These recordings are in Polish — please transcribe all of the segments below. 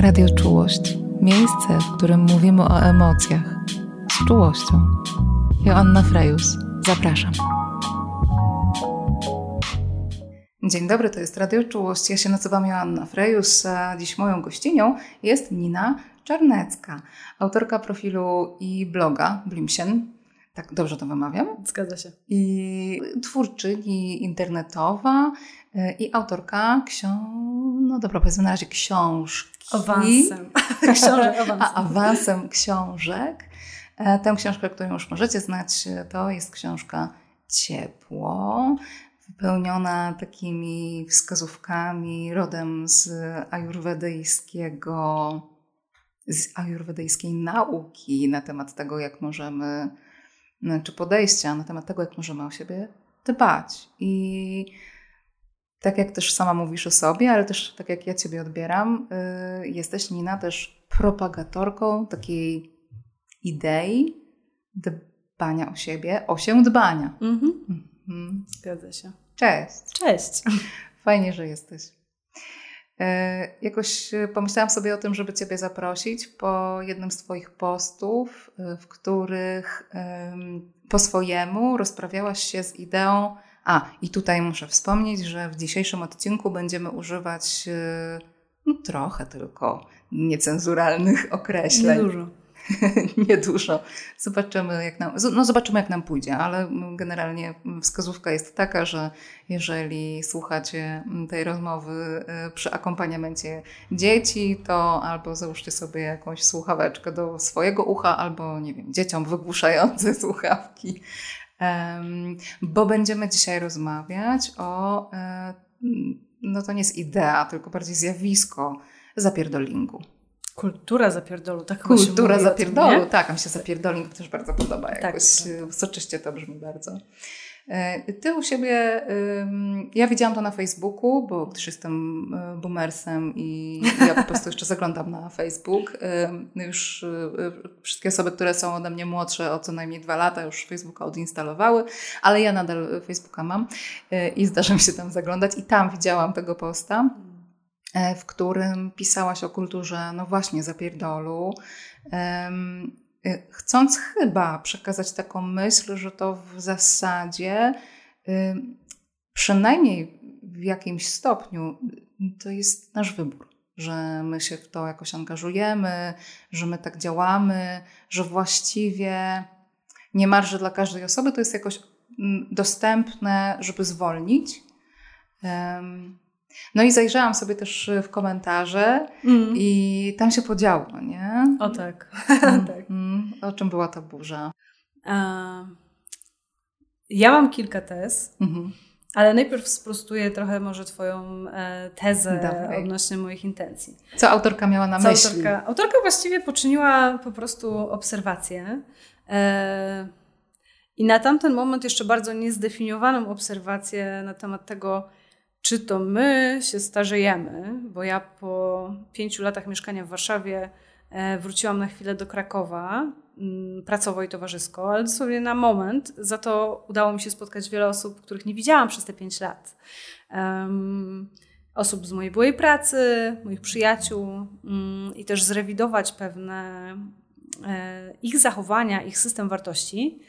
Radio Czułość. Miejsce, w którym mówimy o emocjach. Z czułością. Joanna Frejus. Zapraszam. Dzień dobry, to jest Radio Czułość. Ja się nazywam Joanna Frejus, a dziś moją gościnią jest Nina Czarnecka, autorka profilu i bloga Blimsien. Tak dobrze to wymawiam? Zgadza się. I twórczyni internetowa y, i autorka książ... No dobra, powiedzmy na razie książki. Awansem. Książek awansem. A, awansem książek. E, Tę książkę, którą już możecie znać, to jest książka Ciepło, wypełniona takimi wskazówkami rodem z ajurwedyjskiego, z ajurwedyjskiej nauki na temat tego, jak możemy, no, czy podejścia na temat tego, jak możemy o siebie dbać. I tak jak też sama mówisz o sobie, ale też tak jak ja Ciebie odbieram, y, jesteś Nina też propagatorką takiej idei dbania o siebie, o się dbania. Mhm. Mhm. Zgadza się. Cześć. Cześć. Fajnie, że jesteś. E, Jakoś pomyślałam sobie o tym, żeby Ciebie zaprosić po jednym z Twoich postów, w których po swojemu rozprawiałaś się z ideą. A, i tutaj muszę wspomnieć, że w dzisiejszym odcinku będziemy używać e, no, trochę tylko niecenzuralnych określeń. Niedużo. Niedużo. Zobaczymy jak, nam, no zobaczymy, jak nam pójdzie, ale generalnie wskazówka jest taka, że jeżeli słuchacie tej rozmowy e, przy akompaniamencie dzieci, to albo załóżcie sobie jakąś słuchaweczkę do swojego ucha, albo nie wiem, dzieciom wygłuszające słuchawki, bo będziemy dzisiaj rozmawiać o, e, no to nie jest idea, tylko bardziej zjawisko zapierdolingu. Kultura zapierdolu, tak Kultura tym, zapierdolu, nie? tak, mi się zapierdoling też bardzo podoba, Tak, jakoś tak. soczyście to brzmi bardzo. E, Ty u siebie, ja widziałam to na Facebooku, bo też jestem e, boomersem i ja po prostu jeszcze zaglądam na Facebook. Już y, y, wszystkie osoby, które są ode mnie młodsze o co najmniej dwa lata już Facebooka odinstalowały, ale ja nadal Facebooka mam e, i zdarza mi się tam zaglądać i tam widziałam tego posta w którym pisałaś o kulturze, no właśnie, zapierdolu, chcąc chyba przekazać taką myśl, że to w zasadzie, ym, przynajmniej w jakimś stopniu, y, to jest nasz wybór. Że my się w to jakoś angażujemy, że my tak działamy, że właściwie niemalże dla każdej osoby to jest jakoś mm, dostępne, żeby zwolnić. No i zajrzałam sobie też w komentarze Mm. i tam się podziało, nie? O tak. Mm, tak. mm. O czym była ta burza? A, ja mam kilka tez, Mhm. ale najpierw sprostuję trochę może Twoją e, tezę Dawaj. odnośnie moich intencji. Co autorka miała na Co myśli? Autorka, autorka właściwie poczyniła po prostu obserwację. E, I na tamten moment jeszcze bardzo niezdefiniowaną obserwację na temat tego, czy to my się starzejemy, bo ja po pięciu latach mieszkania w Warszawie e, wróciłam na chwilę do Krakowa, mm, pracowo i towarzysko, ale dosłownie na moment. Za to udało mi się spotkać wiele osób, których nie widziałam przez te pięć lat. Em, osób z mojej byłej pracy, moich przyjaciół mm, i też zrewidować pewne e, ich zachowania, ich system wartości.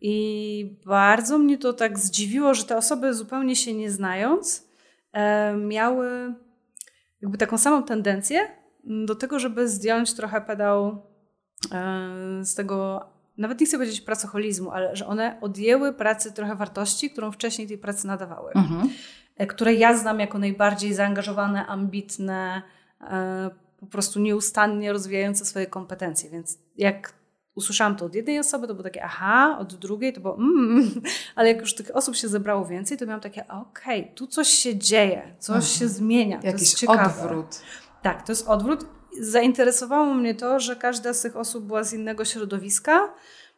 I bardzo mnie to tak zdziwiło, że te osoby zupełnie się nie znając, miały jakby taką samą tendencję mm, do tego, żeby zdjąć trochę pedał e, z tego, nawet nie chcę powiedzieć pracoholizmu, ale że one odjęły pracy trochę wartości, którą wcześniej tej pracy nadawały Mhm. e, które ja znam jako najbardziej zaangażowane, ambitne, e, po prostu nieustannie rozwijające swoje kompetencje. Więc jak usłyszałam to od jednej osoby, to było takie aha, od drugiej to było mm, ale jak już tych osób się zebrało więcej, to miałam takie okej, tu coś się dzieje, coś Mhm. się zmienia, to jest Jakiś ciekawe. odwrót. Tak, to jest odwrót. Zainteresowało mnie to, że każda z tych osób była z innego środowiska.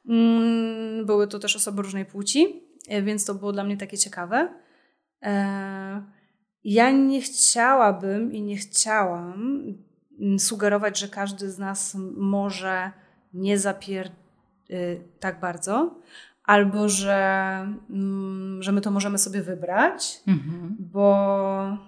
Mm, Były to też osoby różnej płci, e, więc to było dla mnie takie ciekawe. E, Ja nie chciałabym i nie chciałam mm, sugerować, że każdy z nas może nie zapier y, tak bardzo, albo że, mm, że my to możemy sobie wybrać, Mhm. bo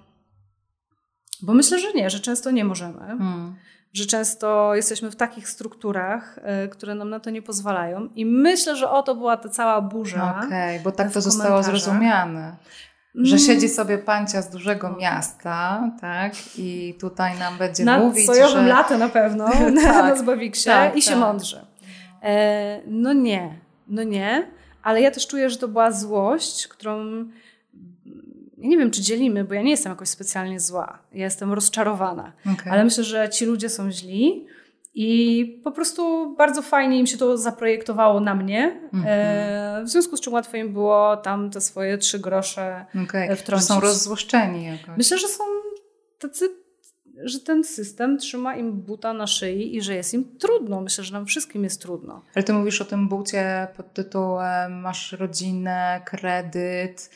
Bo myślę, że nie, że często nie możemy. Hmm. Że często jesteśmy w takich strukturach, y, które nam na to nie pozwalają. I myślę, że oto była ta cała burza. Okej, okay, bo tak to zostało zrozumiane. Że mm. siedzi sobie pancia z dużego miasta, tak? I tutaj nam będzie na mówić, sojowym że... lato na pewno, tak, na Zbawiksie tak, i się tak. mądrze. E, no nie, no nie. Ale ja też czuję, że to była złość, którą ja nie wiem, czy dzielimy, bo ja nie jestem jakoś specjalnie zła. Ja jestem rozczarowana. Okay. Ale myślę, że ci ludzie są źli i po prostu bardzo fajnie im się to zaprojektowało na mnie. Mm -hmm. e, w związku z czym łatwo im było tam te swoje trzy grosze okay. wtrącić. Że są rozzłoszczeni jakoś. Myślę, że są tacy że ten system trzyma im buta na szyi i że jest im trudno. Myślę, że nam wszystkim jest trudno. Ale ty mówisz o tym bucie pod tytułem masz rodzinę, kredyt,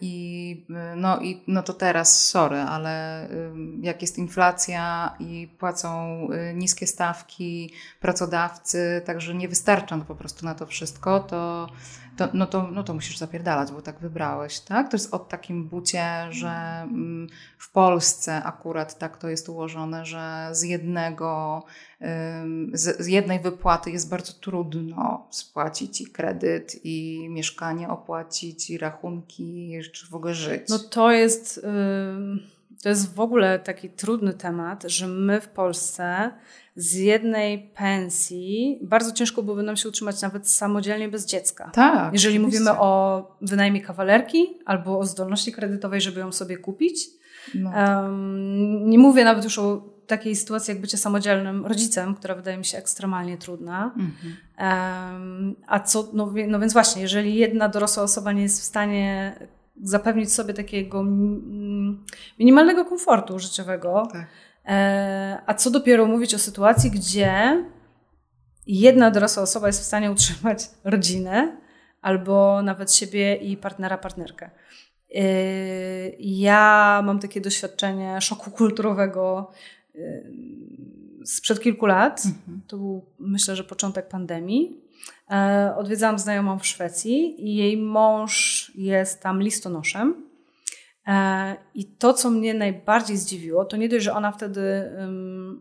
I no, i no to teraz, sorry, ale y, jak jest inflacja i płacą y, niskie stawki pracodawcy, także nie wystarcza po prostu na to wszystko, to, to, no, to, no to musisz zapierdalać, bo tak wybrałeś, tak? To jest o takim bucie, że w Polsce akurat tak to jest ułożone, że z jednego z, jednej wypłaty jest bardzo trudno spłacić i kredyt, i mieszkanie opłacić, i rachunki, jeszcze w ogóle żyć. No to jest, to jest w ogóle taki trudny temat, że my w Polsce z jednej pensji bardzo ciężko byłoby nam się utrzymać nawet samodzielnie bez dziecka. Tak. Jeżeli oczywiście. mówimy o wynajmie kawalerki albo o zdolności kredytowej, żeby ją sobie kupić. No um, nie mówię nawet już o takiej sytuacji jak bycie samodzielnym rodzicem, która wydaje mi się ekstremalnie trudna. Mhm. Um, a co, no, no więc właśnie, jeżeli jedna dorosła osoba nie jest w stanie zapewnić sobie takiego minimalnego komfortu życiowego, tak. e, a co dopiero mówić o sytuacji, gdzie jedna dorosła osoba jest w stanie utrzymać rodzinę albo nawet siebie i partnera, partnerkę. E, ja mam takie doświadczenie szoku kulturowego sprzed kilku lat. Mhm. To był, myślę, że początek pandemii. E, odwiedzałam znajomą w Szwecji i jej mąż jest tam listonoszem. E, I to, co mnie najbardziej zdziwiło, to nie dość, że ona wtedy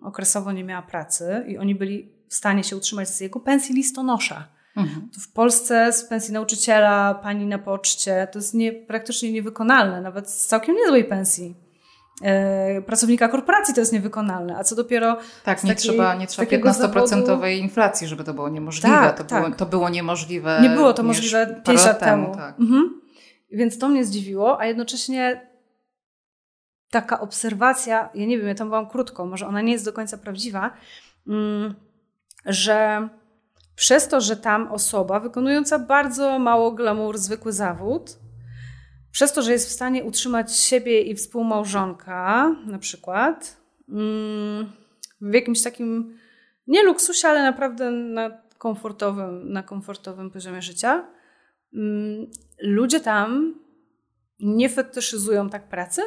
okresowo nie miała pracy i oni byli w stanie się utrzymać z jego pensji listonosza. Mhm. w Polsce z pensji nauczyciela, pani na poczcie, to jest nie, praktycznie niewykonalne, nawet z całkiem niezłej pensji. E, pracownika korporacji to jest niewykonalne, a co dopiero. Tak, nie takiej, trzeba, nie trzeba 15% zawodu... inflacji, żeby to było niemożliwe. Tak, to, tak. Było, to było niemożliwe. Nie było to możliwe 5 lat temu. Tak. Mhm. Więc to mnie zdziwiło, a jednocześnie taka obserwacja, ja nie wiem, ja tam byłam krótko, może ona nie jest do końca prawdziwa, mm, że przez to, że tam osoba wykonująca bardzo mało glamour, zwykły zawód, przez to, że jest w stanie utrzymać siebie i współmałżonka, na przykład, mm, w jakimś takim nie luksusie, ale naprawdę na komfortowym, na komfortowym poziomie życia, mm, ludzie tam nie fetyszyzują tak pracy.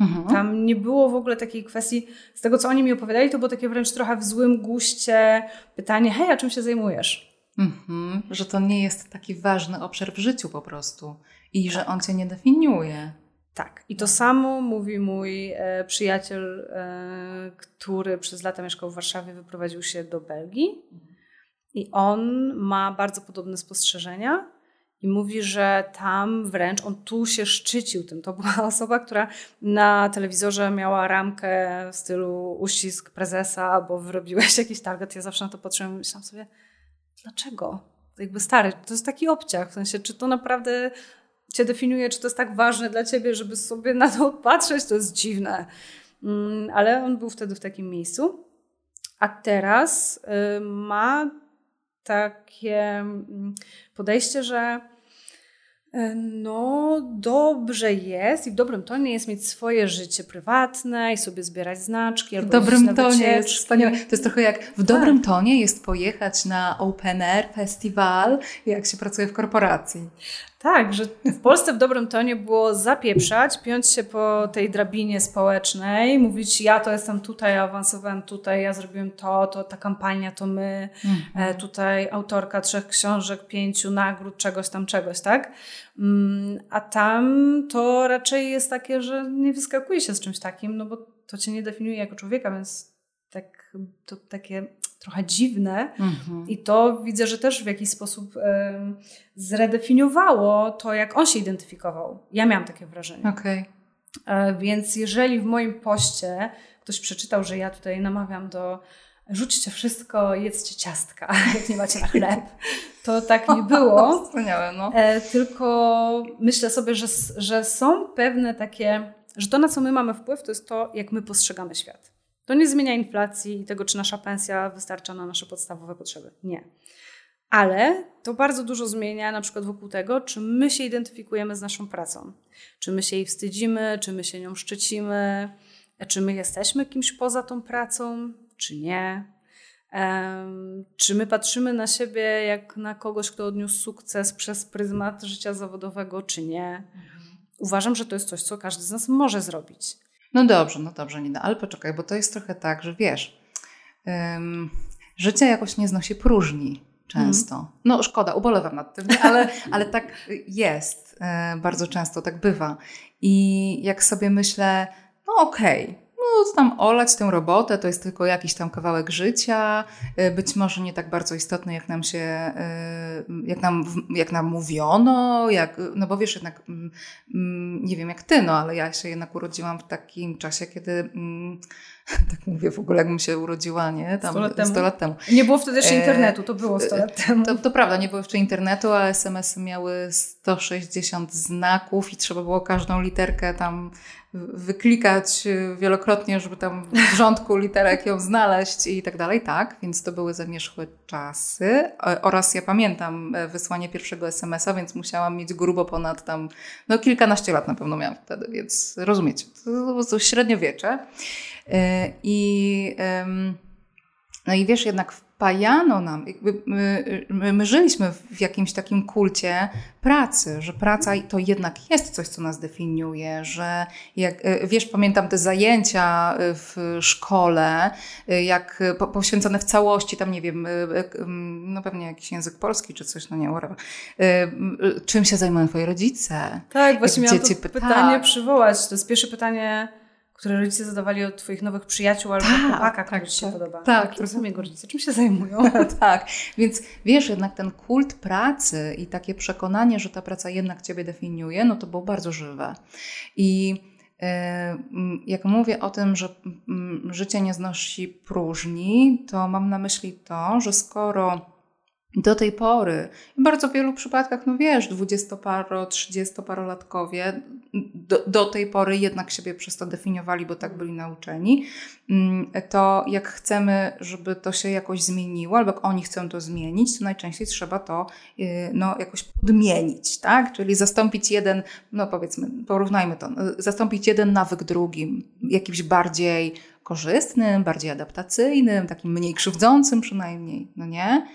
Mhm. Tam nie było w ogóle takiej kwestii, z tego co oni mi opowiadali, to było takie wręcz trochę w złym guście pytanie, hej, a czym się zajmujesz? Mhm, że to nie jest taki ważny obszar w życiu po prostu i że on cię nie definiuje. Tak. I to samo mówi mój e, przyjaciel, e, który przez lata mieszkał w Warszawie, wyprowadził się do Belgii. I on ma bardzo podobne spostrzeżenia. I mówi, że tam wręcz on tu się szczycił tym. To była osoba, która na telewizorze miała ramkę w stylu uścisk prezesa, albo wyrobiłeś jakiś target. Ja zawsze na to patrzyłam i myślałam sobie, dlaczego? Jakby stary, to jest taki obciach. W sensie, czy to naprawdę cię definiuje, czy to jest tak ważne dla ciebie, żeby sobie na to patrzeć, to jest dziwne. Mm, ale on był wtedy w takim miejscu. A teraz y, ma takie mm, podejście, że y, no, dobrze jest i w dobrym tonie jest mieć swoje życie prywatne i sobie zbierać znaczki. Albo w dobrym tonie jest wspaniałe. To jest trochę jak w dobrym tak. tonie jest pojechać na open air festiwal, jak się pracuje w korporacji. Tak, że w Polsce w dobrym tonie było zapieprzać, piąć się po tej drabinie społecznej, mówić ja to jestem tutaj, ja awansowałem tutaj, ja zrobiłem to, to ta kampania to my, mhm. tutaj autorka trzech książek, pięciu nagród, czegoś tam, czegoś, tak? Mm, a tam to raczej jest takie, że nie wyskakuje się z czymś takim, no bo to cię nie definiuje jako człowieka, więc tak, to takie trochę dziwne. Mhm. I to widzę, że też w jakiś sposób zredefiniowało to, jak on się identyfikował. Ja miałam takie wrażenie. Okay. E, więc jeżeli w moim poście ktoś przeczytał, że ja tutaj namawiam do rzućcie wszystko, jedzcie ciastka, jak nie macie na chleb, to tak nie było. Wspaniałe, no. E, tylko myślę sobie, że, że są pewne takie, że to, na co my mamy wpływ, to jest to, jak my postrzegamy świat. To nie zmienia inflacji i tego, czy nasza pensja wystarcza na nasze podstawowe potrzeby. Nie. Ale to bardzo dużo zmienia na przykład wokół tego, czy my się identyfikujemy z naszą pracą. Czy my się jej wstydzimy, czy my się nią szczycimy, czy my jesteśmy kimś poza tą pracą, czy nie. Um, czy my patrzymy na siebie jak na kogoś, kto odniósł sukces przez pryzmat życia zawodowego, czy nie. Mhm. Uważam, że to jest coś, co każdy z nas może zrobić. No dobrze, no dobrze, Nina, ale poczekaj, bo to jest trochę tak, że wiesz, um, życie jakoś nie znosi próżni często. Mm. No szkoda, ubolewam nad tym, ale, ale tak jest e, bardzo często, tak bywa. I jak sobie myślę, no okej, okay, no tam olać tę robotę, to jest tylko jakiś tam kawałek życia, y, być może nie tak bardzo istotny, jak nam się, y, jak nam, jak nam mówiono, jak, no bo wiesz, jednak, mm, mm, nie wiem jak ty, no ale ja się jednak urodziłam w takim czasie, kiedy mm, tak mówię w ogóle, jakbym się urodziła, nie? Tam 100 lat temu. 100 lat temu. Nie było wtedy jeszcze e, internetu, to było 100 lat temu. To, to prawda, nie było jeszcze internetu, a SMS-y miały 160 znaków i trzeba było każdą literkę tam wyklikać wielokrotnie, żeby tam w rządku literek ją znaleźć i tak dalej, tak, więc to były zamierzchłe czasy e, oraz ja pamiętam e, wysłanie pierwszego SMS-a, więc musiałam mieć grubo ponad tam, no kilkanaście lat na pewno miałam wtedy, więc rozumiecie, to, to średniowiecze e, i no i wiesz, jednak wpajano nam, jakby my, my, my, żyliśmy w jakimś takim kulcie pracy, że praca to jednak jest coś, co nas definiuje, że jak, e, wiesz, pamiętam te zajęcia e, w szkole, e, jak poświęcone w całości, tam nie wiem, no pewnie jakiś język polski czy coś, no nie, whatever. Czym się zajmują twoi rodzice? Tak, właśnie miałam to pytanie przywołać. To jest pierwsze pytanie które rodzice zadawali od Twoich nowych przyjaciół albo tak, chłopaka, który tak, Ci się tak, podoba. Tak. Jego rodzice? Czym się zajmują? tak, więc wiesz, jednak ten kult pracy i takie przekonanie, że ta praca jednak Ciebie definiuje, no to było bardzo żywe. I e, jak mówię o tym, że życie nie znosi próżni, to mam na myśli to, że skoro do tej pory, w bardzo wielu przypadkach, no wiesz, dwudziestoparo, trzydziestoparolatkowie do, do tej pory jednak siebie przez to definiowali, bo tak byli nauczeni, mm, to jak chcemy, żeby to się jakoś zmieniło, albo jak oni chcą to zmienić, to najczęściej trzeba to y, no, jakoś podmienić, tak? Czyli zastąpić jeden, no powiedzmy, porównajmy to, zastąpić jeden nawyk drugim, jakimś bardziej korzystnym, bardziej adaptacyjnym, takim mniej krzywdzącym przynajmniej, no nie?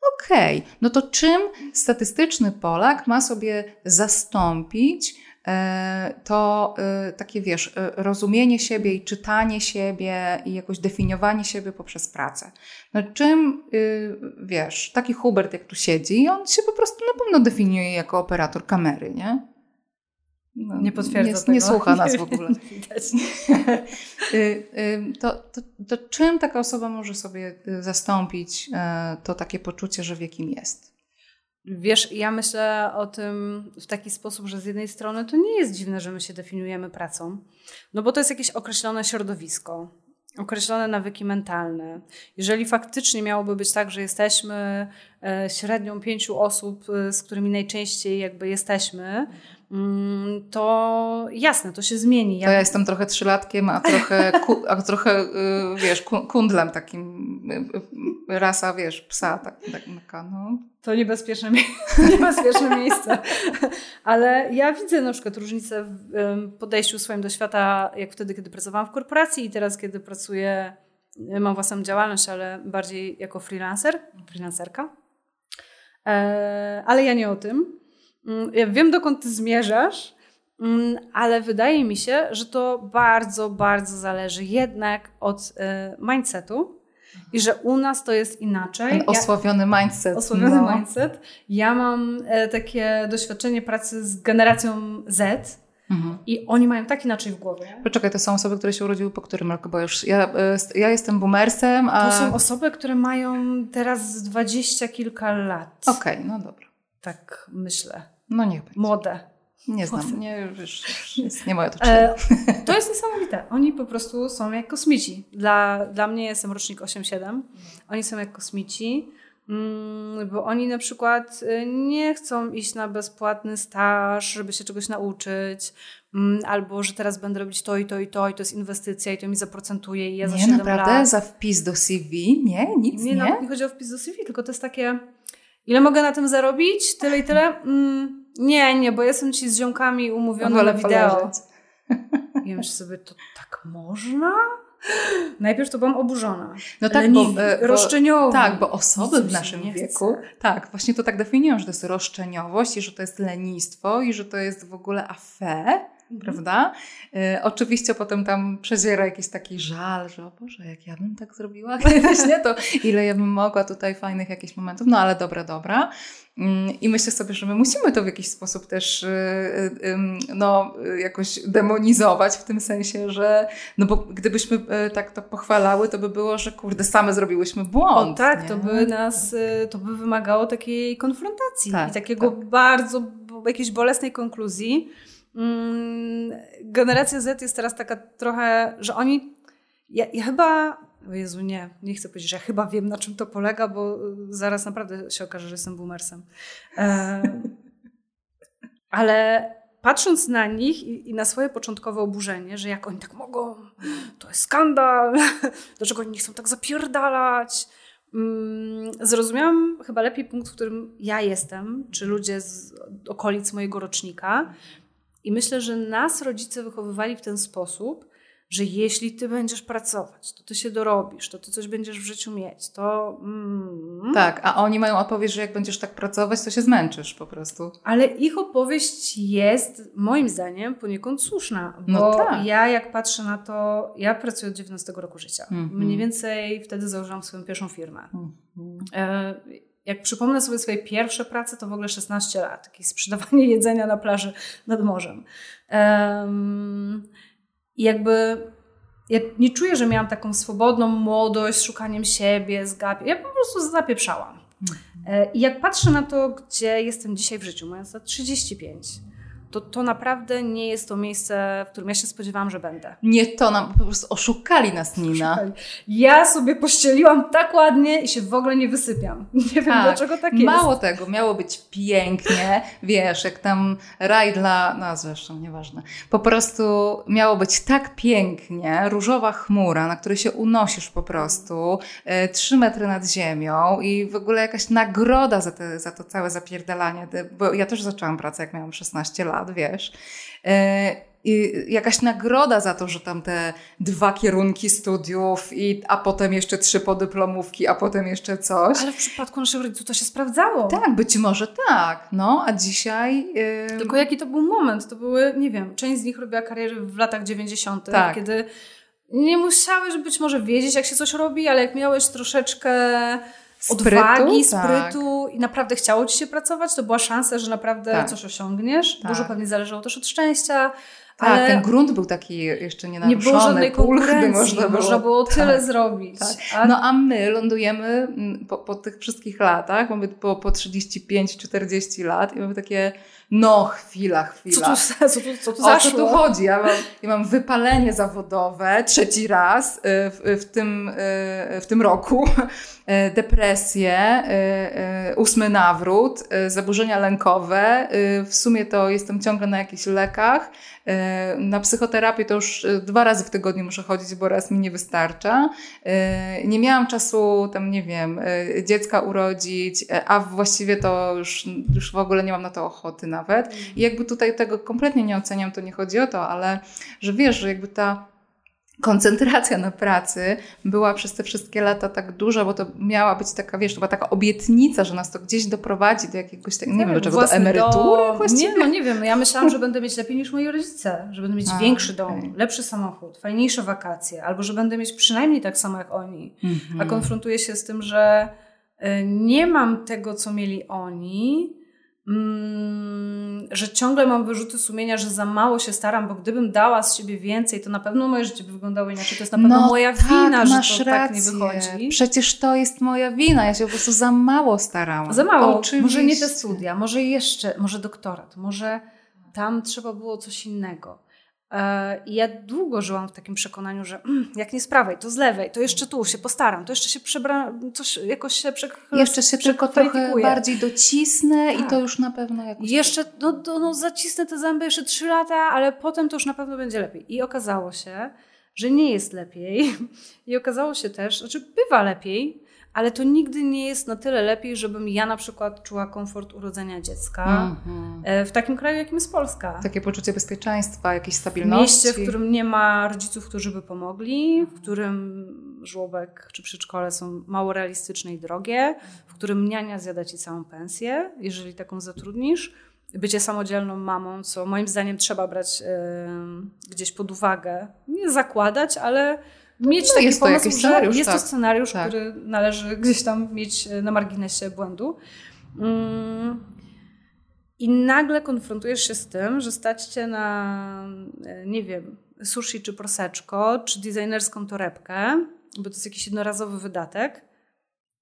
Okej, okay. no to czym statystyczny Polak ma sobie zastąpić e, to e, takie, wiesz, e, rozumienie siebie i czytanie siebie i jakoś definiowanie siebie poprzez pracę. No czym, wiesz, taki Hubert jak tu siedzi, on się po prostu na pewno definiuje jako operator kamery, nie? No, nie potwierdza nie, tego. Nie słucha nas w ogóle. Y, y, to, to, to czym taka osoba może sobie y, zastąpić to takie poczucie, że wie kim jest? Wiesz, ja myślę o tym w taki sposób, że z jednej strony to nie jest dziwne, że my się definiujemy pracą, no bo to jest jakieś określone środowisko, określone nawyki mentalne. Jeżeli faktycznie miałoby być tak, że jesteśmy e, średnią pięciu osób, z którymi najczęściej jakby jesteśmy, to jasne, to się zmieni. To ja jestem trochę trzylatkiem, a trochę, a trochę y, wiesz, kundlem takim, y, y, rasa, wiesz, psa, tak, tak no. To niebezpieczne, niebezpieczne miejsce. Ale ja widzę na przykład różnicę w podejściu swoim do świata, jak wtedy, kiedy pracowałam w korporacji i teraz, kiedy pracuję, mam własną działalność, ale bardziej jako freelancer, freelancerka. E, ale ja nie o tym mm, ja wiem dokąd ty zmierzasz, mm, ale wydaje mi się, że to bardzo, bardzo zależy jednak od y, mindsetu i że u nas to jest inaczej. Ten osławiony mindset. Osławiony no. mindset. Ja mam e, takie doświadczenie pracy z generacją Z, Mhm. I oni mają tak inaczej w głowie. Poczekaj, to są osoby, które się urodziły po którym roku? Bo już ja, e, ja jestem boomersem, a... To są osoby, które mają teraz dwadzieścia kilka lat. Okej, okay, no dobra. Tak myślę. No niech będzie. Młode. Nie znam, nie, już, jest nie moja to e, To jest niesamowite. Oni po prostu są jak kosmici. Dla, dla mnie jestem rocznik 8-7. Oni są jak kosmici. Mm, bo oni na przykład y, nie chcą iść na bezpłatny staż, żeby się czegoś nauczyć, mm, albo że teraz będę robić to i to i to i to jest inwestycja i to mi zaprocentuje i ja za nie, 7 naprawdę? lat... Za wpis do CV? Nie, nic nie? Nie, nie chodzi o wpis do CV, tylko to jest takie ile mogę na tym zarobić? Tyle i tyle? Mm, nie, nie, bo jestem ci z ziomkami umówiona na wideo. Poleżeć. I myślę sobie, to tak można? Najpierw to byłam oburzona. No tak, bo, bo, roszczeniowo. Tak, bo osoby w naszym wieku, tak, właśnie to tak definiują, że to jest roszczeniowość i że to jest lenistwo i że to jest w ogóle afę. Mhm. prawda? Y, oczywiście potem tam przeziera jakiś taki żal, że o Boże, jak ja bym tak zrobiła kiedyś, nie? To ile ja bym mogła tutaj fajnych jakichś momentów, no ale dobra, dobra. Mm, I myślę sobie, że my musimy to w jakiś sposób też y, y, no, jakoś demonizować w tym sensie, że no bo gdybyśmy tak to pochwalały, to by było, że kurde, same zrobiłyśmy błąd. O tak, nie? to by nas, to by wymagało takiej konfrontacji tak, i takiego tak. bardzo jakiejś bolesnej konkluzji. Mm, generacja Z jest teraz taka trochę, że oni. Ja, ja chyba. O Jezu, nie, nie chcę powiedzieć, że ja chyba wiem, na czym to polega, bo zaraz naprawdę się okaże, że jestem boomersem. E, ale patrząc na nich i, i, na swoje początkowe oburzenie, że jak oni tak mogą, to jest skandal, dlaczego oni nie chcą tak zapierdalać. Mm, zrozumiałam chyba lepiej punkt, w którym ja jestem, czy ludzie z okolic mojego rocznika, i myślę, że nas rodzice wychowywali w ten sposób, że jeśli ty będziesz pracować, to ty się dorobisz, to ty coś będziesz w życiu mieć, to... Mm. Tak, a oni mają odpowiedź, że jak będziesz tak pracować, to się zmęczysz po prostu. Ale ich opowieść jest, moim zdaniem, poniekąd słuszna, bo no tak. ja jak patrzę na to, ja pracuję od 19 roku życia. Mm -hmm. Mniej więcej wtedy założyłam swoją pierwszą firmę. Mm -hmm jak przypomnę sobie swoje pierwsze prace, to w ogóle 16 lat, jakieś sprzedawanie jedzenia na plaży nad morzem. Um, I jakby ja nie czuję, że miałam taką swobodną młodość, szukaniem siebie, zgapię. Ja po prostu zapieprzałam. Mhm. E, I jak patrzę na to, gdzie jestem dzisiaj w życiu, mając lat 35, to to naprawdę nie jest to miejsce, w którym ja się spodziewałam, że będę. Nie to nam, po prostu oszukali nas, Nina. Oszukali. Ja sobie pościeliłam tak ładnie i się w ogóle nie wysypiam. Nie wiem, tak. dlaczego tak jest. Mało tego, miało być pięknie, wiesz, jak tam raj dla, no zresztą, nieważne. Po prostu miało być tak pięknie, różowa chmura, na której się unosisz po prostu, e, trzy metry nad ziemią i w ogóle jakaś nagroda za, te, za to całe zapierdalanie, bo ja też zaczęłam pracę, jak miałam 16 lat lat, wiesz. E, i jakaś nagroda za to, że tam te dwa kierunki studiów, i, a potem jeszcze trzy podyplomówki, a potem jeszcze coś. Ale w przypadku naszych rodziców to się sprawdzało. Tak, być może tak. No, a dzisiaj. Yy... Tylko jaki to był moment? To były, nie wiem, część z nich robiła karierę w latach 90., tak. kiedy nie musiałeś być może wiedzieć, jak się coś robi, ale jak miałeś troszeczkę sprytu, odwagi, sprytu tak. i naprawdę chciało ci się pracować, to była szansa, że naprawdę tak. coś osiągniesz. Tak. Dużo pewnie zależało też od szczęścia. Tak, ale ten grunt był taki jeszcze nie naruszony. Nie było żadnej konkurencji, można było, można było tyle tak, zrobić. Tak. A... No a my lądujemy mm, po, po tych wszystkich latach, mamy po, po 35-40 lat i mamy takie no chwila, chwila. Co tu, co tu, co tu zaszło? O co tu chodzi? Ja mam, ja mam wypalenie zawodowe trzeci raz y, w, w, tym, y, w tym roku, y, depresję, ósmy nawrót, zaburzenia lękowe. W sumie to jestem ciągle na jakichś lekach. Na psychoterapię to już dwa razy w tygodniu muszę chodzić, bo raz mi nie wystarcza. Nie miałam czasu tam, nie wiem, dziecka urodzić, a właściwie to już, już w ogóle nie mam na to ochoty na nawet. I jakby tutaj tego kompletnie nie oceniam, to nie chodzi o to, ale że wiesz, że jakby ta koncentracja na pracy była przez te wszystkie lata tak duża, bo to miała być taka, wiesz, to była taka obietnica, że nas to gdzieś doprowadzi do jakiegoś, tak, nie wiem do czego, do emerytury do... właściwie? Nie, no nie wiem, ja myślałam, że będę mieć lepiej niż moi rodzice, że będę mieć A, większy okay. dom, lepszy samochód, fajniejsze wakacje, albo że będę mieć przynajmniej tak samo jak oni. A mhm. konfrontuję się z tym, że y, nie mam tego, co mieli oni, Mm, że ciągle mam wyrzuty sumienia, że za mało się staram, bo gdybym dała z siebie więcej, to na pewno moje życie by wyglądało inaczej. To jest na pewno no, moja tak, wina, że to rację. tak nie wychodzi. Przecież to jest moja wina. Ja się po prostu za mało starałam. Za mało. Oczywiście. Może nie te studia, może jeszcze, może doktorat, może tam trzeba było coś innego. E, I ja długo żyłam w takim przekonaniu, że mm, jak nie z prawej, to z lewej, to jeszcze tu się postaram, to jeszcze się przebra, coś jakoś się przek Jeszcze się tylko trochę bardziej docisnę tak. i to już na pewno jakoś... Jeszcze, no, no, no zacisnę te zęby jeszcze trzy lata, ale potem to już na pewno będzie lepiej. I okazało się, że nie jest lepiej. I okazało się też, znaczy bywa lepiej, ale to nigdy nie jest na tyle lepiej, żebym ja na przykład czuła komfort urodzenia dziecka mm-hmm. w takim kraju, jakim jest Polska. Takie poczucie bezpieczeństwa, jakiejś stabilności. W mieście, w którym nie ma rodziców, którzy by pomogli, w którym żłobek czy przedszkole są mało realistyczne i drogie, w którym niania zjada ci całą pensję, jeżeli taką zatrudnisz. Bycie samodzielną mamą, co moim zdaniem trzeba brać yy, gdzieś pod uwagę. Nie zakładać, ale mieć no, taki jest pomysł, to scenariusz, jest tak. to scenariusz, tak. który należy gdzieś tam mieć e, na marginesie błędu. Mm. I nagle konfrontujesz się z tym, że stać cię na, e, nie wiem, sushi czy proseczko, czy designerską torebkę, bo to jest jakiś jednorazowy wydatek,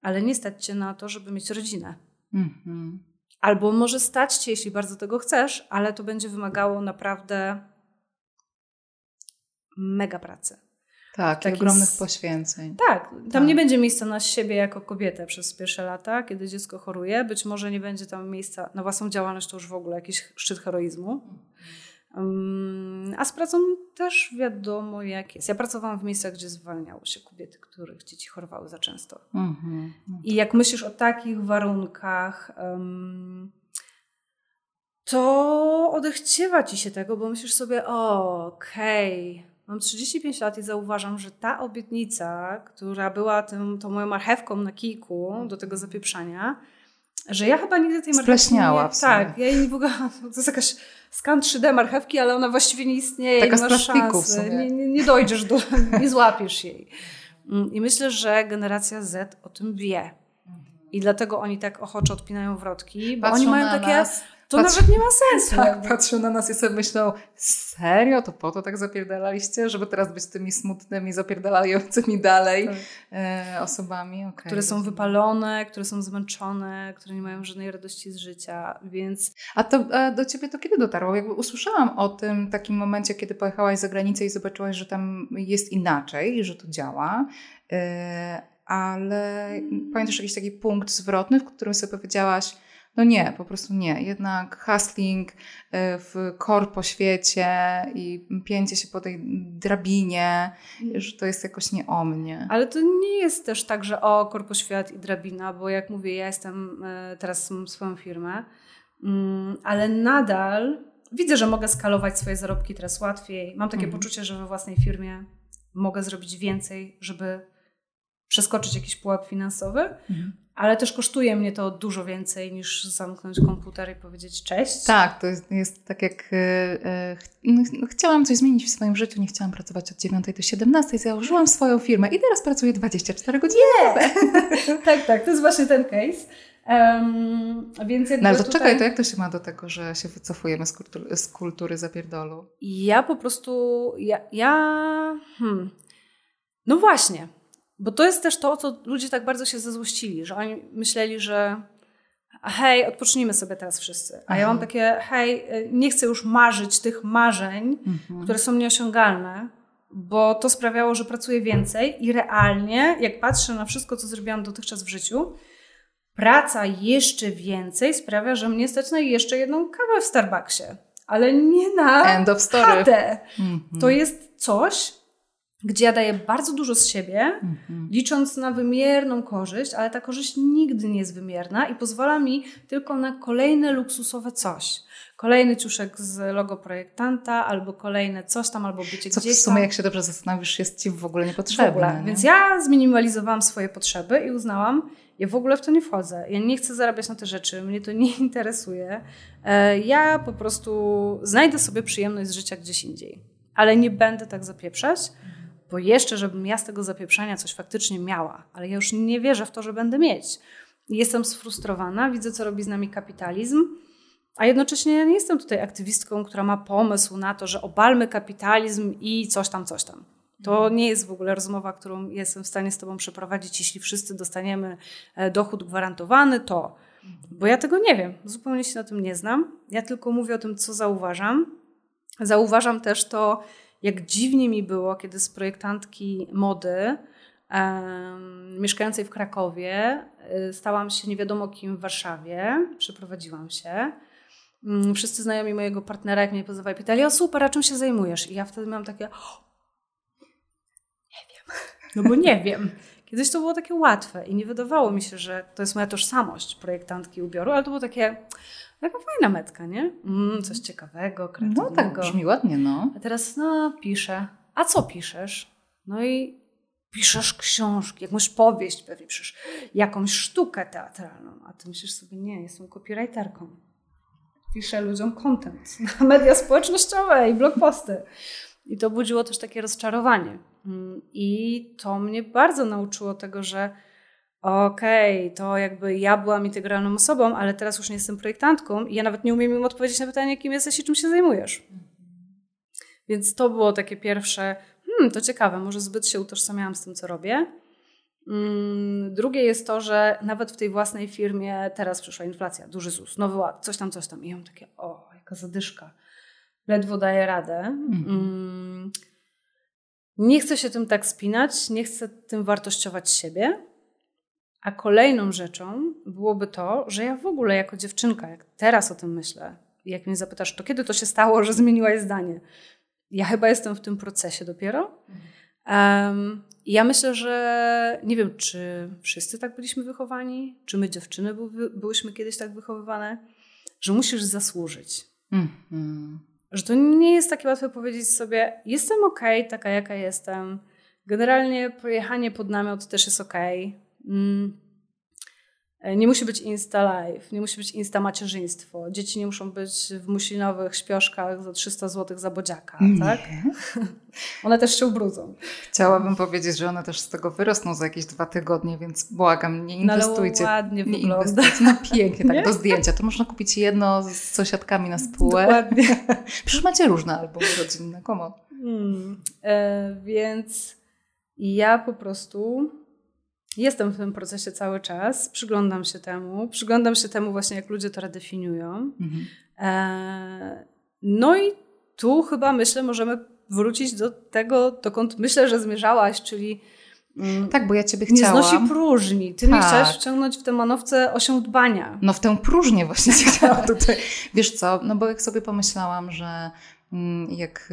ale nie stać cię na to, żeby mieć rodzinę. Mhm. Albo może stać cię, jeśli bardzo tego chcesz, ale to będzie wymagało naprawdę mega pracy. Tak, takich ogromnych poświęceń. Tak, tam tak. nie będzie miejsca na siebie jako kobietę przez pierwsze lata, kiedy dziecko choruje. Być może nie będzie tam miejsca na własną działalność, to już w ogóle jakiś szczyt heroizmu. Um, a z pracą też wiadomo jak jest. Ja pracowałam w miejscach, gdzie zwalniało się kobiety, których dzieci chorowały za często. Mhm. No I jak myślisz o takich warunkach, um, to odechciewa ci się tego, bo myślisz sobie, okej, okay, Mam 35 lat i zauważam, że ta obietnica, która była tym, tą moją marchewką na kijku do tego zapieprzania, że ja chyba nigdy tej marchewki Spleśniała nie... Tak, ja jej w ogóle... To jest jakaś skan 3D marchewki, ale ona właściwie nie istnieje. Taka nie z plastiku Nie, nie, nie dojdziesz do... nie złapiesz jej. Mm, I myślę, że generacja Z o tym wie. I dlatego oni tak ochoczo odpinają wrotki, bo Patrzą oni mają takie... Nas to nawet nie ma sensu. Tak, patrzą na nas i sobie myślą, serio? To po to tak zapierdalaliście? Żeby teraz być tymi smutnymi, zapierdalającymi dalej tak. e, osobami? Okay. Które są wypalone, które są zmęczone, które nie mają żadnej radości z życia, więc... A to a do Ciebie to kiedy dotarło? Jakby usłyszałam o tym takim momencie, kiedy pojechałaś za granicę i zobaczyłaś, że tam jest inaczej, że to działa, e, ale pamiętasz jakiś taki punkt zwrotny, w którym sobie powiedziałaś, no nie, po prostu nie. Jednak hustling e, w korpo świecie i pięcie się po tej drabinie, że to jest jakoś nie o mnie. Ale to nie jest też tak, że o, korpo świat i drabina, bo jak mówię, ja jestem, e, teraz mam swoją firmę, mm, ale nadal widzę, że mogę skalować swoje zarobki teraz łatwiej. Mam takie mhm. poczucie, że we własnej firmie mogę zrobić więcej, żeby przeskoczyć jakiś pułap finansowy. Mhm ale też kosztuje mnie to dużo więcej niż zamknąć komputer i powiedzieć cześć. Tak, to jest, jest tak jak e, e, no, no, chciałam coś zmienić w swoim życiu, nie chciałam pracować od 9 do 17, założyłam swoją firmę i teraz pracuję 24 godziny. Yeah. tak, tak, to jest właśnie ten case. Um, więc no ale to tutaj... czekaj, to jak to się ma do tego, że się wycofujemy z kultury, z kultury zapierdolu? Ja po prostu, ja, ja hmm. no właśnie, bo to jest też to, co ludzie tak bardzo się zezłościli, że oni myśleli, że hej, odpocznijmy sobie teraz wszyscy. A ja mam takie, hej, nie chcę już marzyć tych marzeń, mhm. które są nieosiągalne, bo to sprawiało, że pracuję więcej i realnie, jak patrzę na wszystko, co zrobiłam dotychczas w życiu, praca jeszcze więcej sprawia, że mnie stać na jeszcze jedną kawę w Starbucksie. Ale nie na End of story. Mhm. To jest coś, gdzie ja daję bardzo dużo z siebie, mhm. licząc na wymierną korzyść, ale ta korzyść nigdy nie jest wymierna i pozwala mi tylko na kolejne luksusowe coś. kolejny ciuszek z logo projektanta, albo kolejne coś tam, albo bycie Co gdzieś w sumie, tam. jak się dobrze zastanowisz, jest Ci w ogóle niepotrzebne. W ogóle. nie? Więc ja zminimalizowałam swoje potrzeby i uznałam, ja w ogóle w to nie wchodzę. Ja nie chcę zarabiać na te rzeczy, mnie to nie interesuje. E, Ja po prostu znajdę sobie przyjemność z życia gdzieś indziej. Ale nie będę tak zapieprzać, bo jeszcze, żebym ja z tego zapieprzania coś faktycznie miała, ale ja już nie wierzę w to, że będę mieć. Jestem sfrustrowana, widzę, co robi z nami kapitalizm, a jednocześnie ja nie jestem tutaj aktywistką, która ma pomysł na to, że obalmy kapitalizm i coś tam, coś tam. To nie jest w ogóle rozmowa, którą jestem w stanie z Tobą przeprowadzić. Jeśli wszyscy dostaniemy e, dochód gwarantowany, to. Bo ja tego nie wiem, zupełnie się na tym nie znam. Ja tylko mówię o tym, co zauważam. Zauważam też to, jak dziwnie mi było, kiedy z projektantki mody mieszkającej w Krakowie y, stałam się nie wiadomo kim w Warszawie. Przeprowadziłam się. Mm, Wszyscy znajomi mojego partnera, jak mnie pozywali, pytali, o super, a czym się zajmujesz? I ja wtedy miałam takie, nie wiem. No bo nie wiem. Kiedyś to było takie łatwe i nie wydawało mi się, że to jest moja tożsamość projektantki ubioru, ale to było takie, taka fajna metka, nie? Mm, coś ciekawego, No kreatywnego. tak, brzmi ładnie, no. A teraz, no, piszę. A co piszesz? No i piszesz książki, jakąś powieść pewnie piszesz, jakąś sztukę teatralną. A ty myślisz sobie, nie, jestem copywriterką. Piszę ludziom content na media społecznościowe i blogposty. I to budziło też takie rozczarowanie. Mm, I to mnie bardzo nauczyło tego, że okej, to jakby ja byłam integralną osobą, ale teraz już nie jestem projektantką i ja nawet nie umiem im odpowiedzieć na pytanie, kim jesteś i czym się zajmujesz. Więc to było takie pierwsze, hmm, to ciekawe, może zbyt się utożsamiałam z tym, co robię. Mm, Drugie jest to, że nawet w tej własnej firmie teraz przyszła inflacja, duży ZUS, nowy ład, coś tam, coś tam. I ja mam takie, o, jaka zadyszka. Ledwo daję radę. Mm, Nie chcę się tym tak spinać, nie chcę tym wartościować siebie. A kolejną rzeczą byłoby to, że ja w ogóle jako dziewczynka, jak teraz o tym myślę, jak mnie zapytasz, to kiedy to się stało, że zmieniłaś zdanie? Ja chyba jestem w tym procesie dopiero. Um, ja myślę, że nie wiem, czy wszyscy tak byliśmy wychowani, czy my dziewczyny były, byłyśmy kiedyś tak wychowywane, że musisz zasłużyć. Mhm. Że to nie jest takie łatwe powiedzieć sobie, jestem okej, taka jaka jestem. Generalnie pojechanie pod namiot też jest okej. Mm. Nie musi być insta live, nie musi być insta macierzyństwo. Dzieci nie muszą być w muślinowych śpioszkach za 300 zł za bodziaka, tak? Nie. One też się ubrudzą. Chciałabym powiedzieć, że one też z tego wyrosną za jakieś dwa tygodnie, więc błagam, nie No ale inwestujcie. ładnie nie wygląda. inwestujcie. No pięknie, tak Nie? do zdjęcia. To można kupić jedno z sąsiadkami na spółę. Dokładnie. Przecież macie różne albumy rodzinne, komo. Hmm. E, więc ja po prostu jestem w tym procesie cały czas, przyglądam się temu, przyglądam się temu właśnie, jak ludzie to redefiniują. Mhm. E, no i tu chyba myślę, możemy wrócić do tego, dokąd myślę, że zmierzałaś, czyli mm, Tak, bo ja ciebie nie chciałam. znosi próżni. Ty mnie Tak. chciałaś wciągnąć w tę manowce osią dbania. No w tę próżnię właśnie cię chciałam tutaj. Wiesz co, no bo jak sobie pomyślałam, że mm, jak